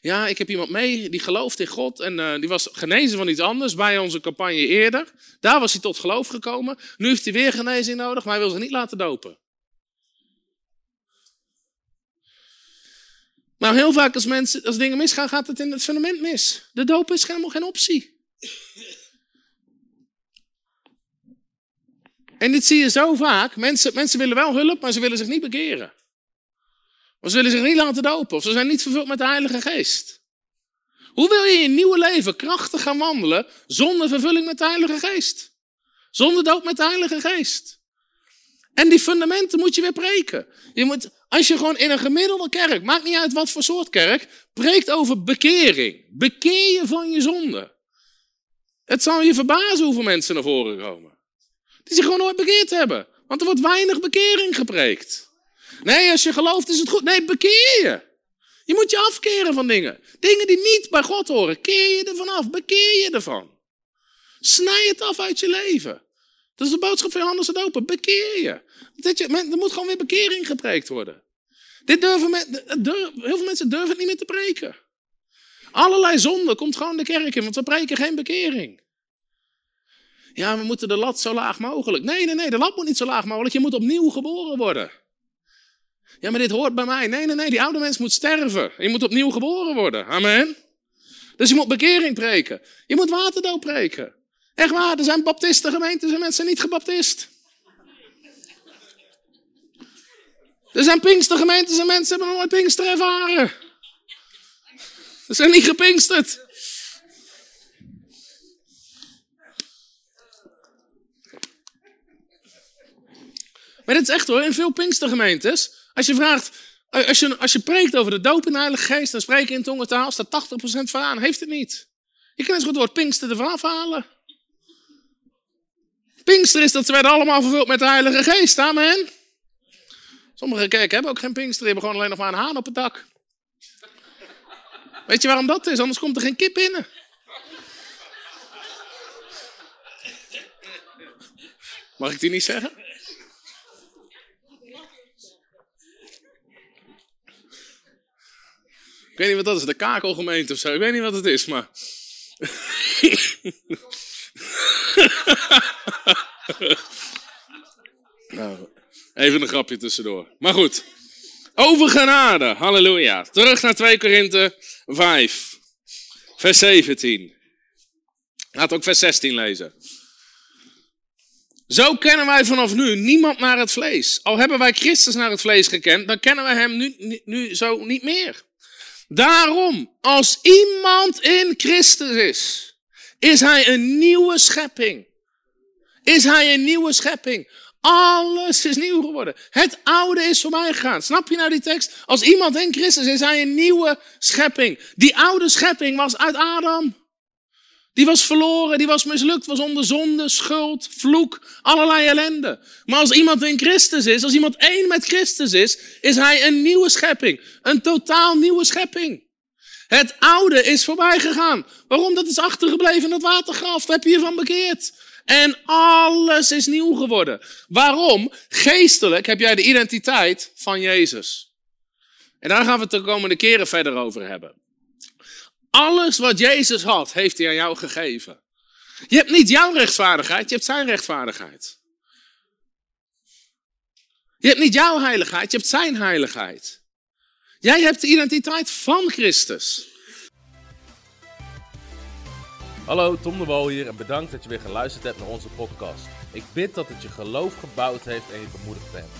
[SPEAKER 2] Ja, ik heb iemand mee die gelooft in God en uh, die was genezen van iets anders bij onze campagne eerder. Daar was hij tot geloof gekomen. Nu heeft hij weer genezing nodig, maar hij wil zich niet laten dopen. Nou, heel vaak als, mensen, als dingen misgaan, gaat het in het fundament mis. De doop is helemaal geen optie. En dit zie je zo vaak. Mensen, mensen willen wel hulp, maar ze willen zich niet bekeren. Of ze willen zich niet laten dopen. Of ze zijn niet vervuld met de Heilige Geest. Hoe wil je in je nieuwe leven krachtig gaan wandelen zonder vervulling met de Heilige Geest? Zonder doop met de Heilige Geest. En die fundamenten moet je weer preken. Je moet, als je gewoon in een gemiddelde kerk, maakt niet uit wat voor soort kerk, preekt over bekering. Bekeer je van je zonde. Het zal je verbazen hoeveel mensen naar voren komen. Die zich gewoon nooit bekeerd hebben. Want er wordt weinig bekering gepreekt. Nee, als je gelooft is het goed. Nee, bekeer je. Je moet je afkeren van dingen. Dingen die niet bij God horen. Keer je ervan af. Bekeer je ervan. Snij het af uit je leven. Dat is de boodschap van Johannes de Doper. Bekeer je. Dat je er moet gewoon weer bekering gepreekt worden. Dit durven heel veel mensen durven het niet meer te preken. Allerlei zonde komt gewoon de kerk in, want we preken geen bekering. Ja, we moeten de lat zo laag mogelijk. Nee, nee, nee, de lat moet niet zo laag mogelijk. Je moet opnieuw geboren worden. Ja, maar dit hoort bij mij. Nee, nee, nee, die oude mens moet sterven. Je moet opnieuw geboren worden. Amen. Dus je moet bekering preken. Je moet waterdoop preken. Echt waar, er zijn baptistengemeentes en mensen niet gebaptist. Er zijn pinkstergemeentes en mensen hebben nog nooit pinkster ervaren. Ze zijn niet gepinksterd. Maar dit is echt hoor, in veel Pinkstergemeentes. Als je vraagt, als je, als je preekt over de doop in de Heilige Geest en spreken in tongentaal, staat 80% van aan. Heeft het niet. Je kan eens goed het woord Pinkster ervan afhalen. Pinkster is dat ze werden allemaal vervuld met de Heilige Geest. Amen. Sommige kerken hebben ook geen Pinkster, die hebben gewoon alleen nog maar een haan op het dak. Weet je waarom dat is? Anders komt er geen kip binnen. Mag ik die niet zeggen? Weet niet wat dat is, de kakelgemeente of zo. Ik weet niet wat het is, maar. nou, even een grapje tussendoor. Maar goed. Over genade. Halleluja. Terug naar 2 Korinthe 5. Vers 17. Laat ook vers 16 lezen. Zo kennen wij vanaf nu niemand naar het vlees. Al hebben wij Christus naar het vlees gekend, dan kennen wij hem nu, nu zo niet meer. Daarom, als iemand in Christus is, is hij een nieuwe schepping. Is hij een nieuwe schepping. Alles is nieuw geworden. Het oude is voorbij gegaan. Snap je nou die tekst? Als iemand in Christus is, is hij een nieuwe schepping. Die oude schepping was uit Adam. Die was verloren, die was mislukt, was onder zonde, schuld, vloek, allerlei ellende. Maar als iemand in Christus is, als iemand één met Christus is, is hij een nieuwe schepping. Een totaal nieuwe schepping. Het oude is voorbij gegaan. Waarom? Dat is achtergebleven in het watergraf. Daar heb je je van bekeerd. En alles is nieuw geworden. Waarom? Geestelijk heb jij de identiteit van Jezus. En daar gaan we het de komende keren verder over hebben. Alles wat Jezus had, heeft hij aan jou gegeven. Je hebt niet jouw rechtvaardigheid, je hebt zijn rechtvaardigheid. Je hebt niet jouw heiligheid, je hebt zijn heiligheid. Jij hebt de identiteit van Christus.
[SPEAKER 3] Hallo, Tom de Wol hier en bedankt dat je weer geluisterd hebt naar onze podcast. Ik bid dat het je geloof gebouwd heeft en je bemoedigd bent.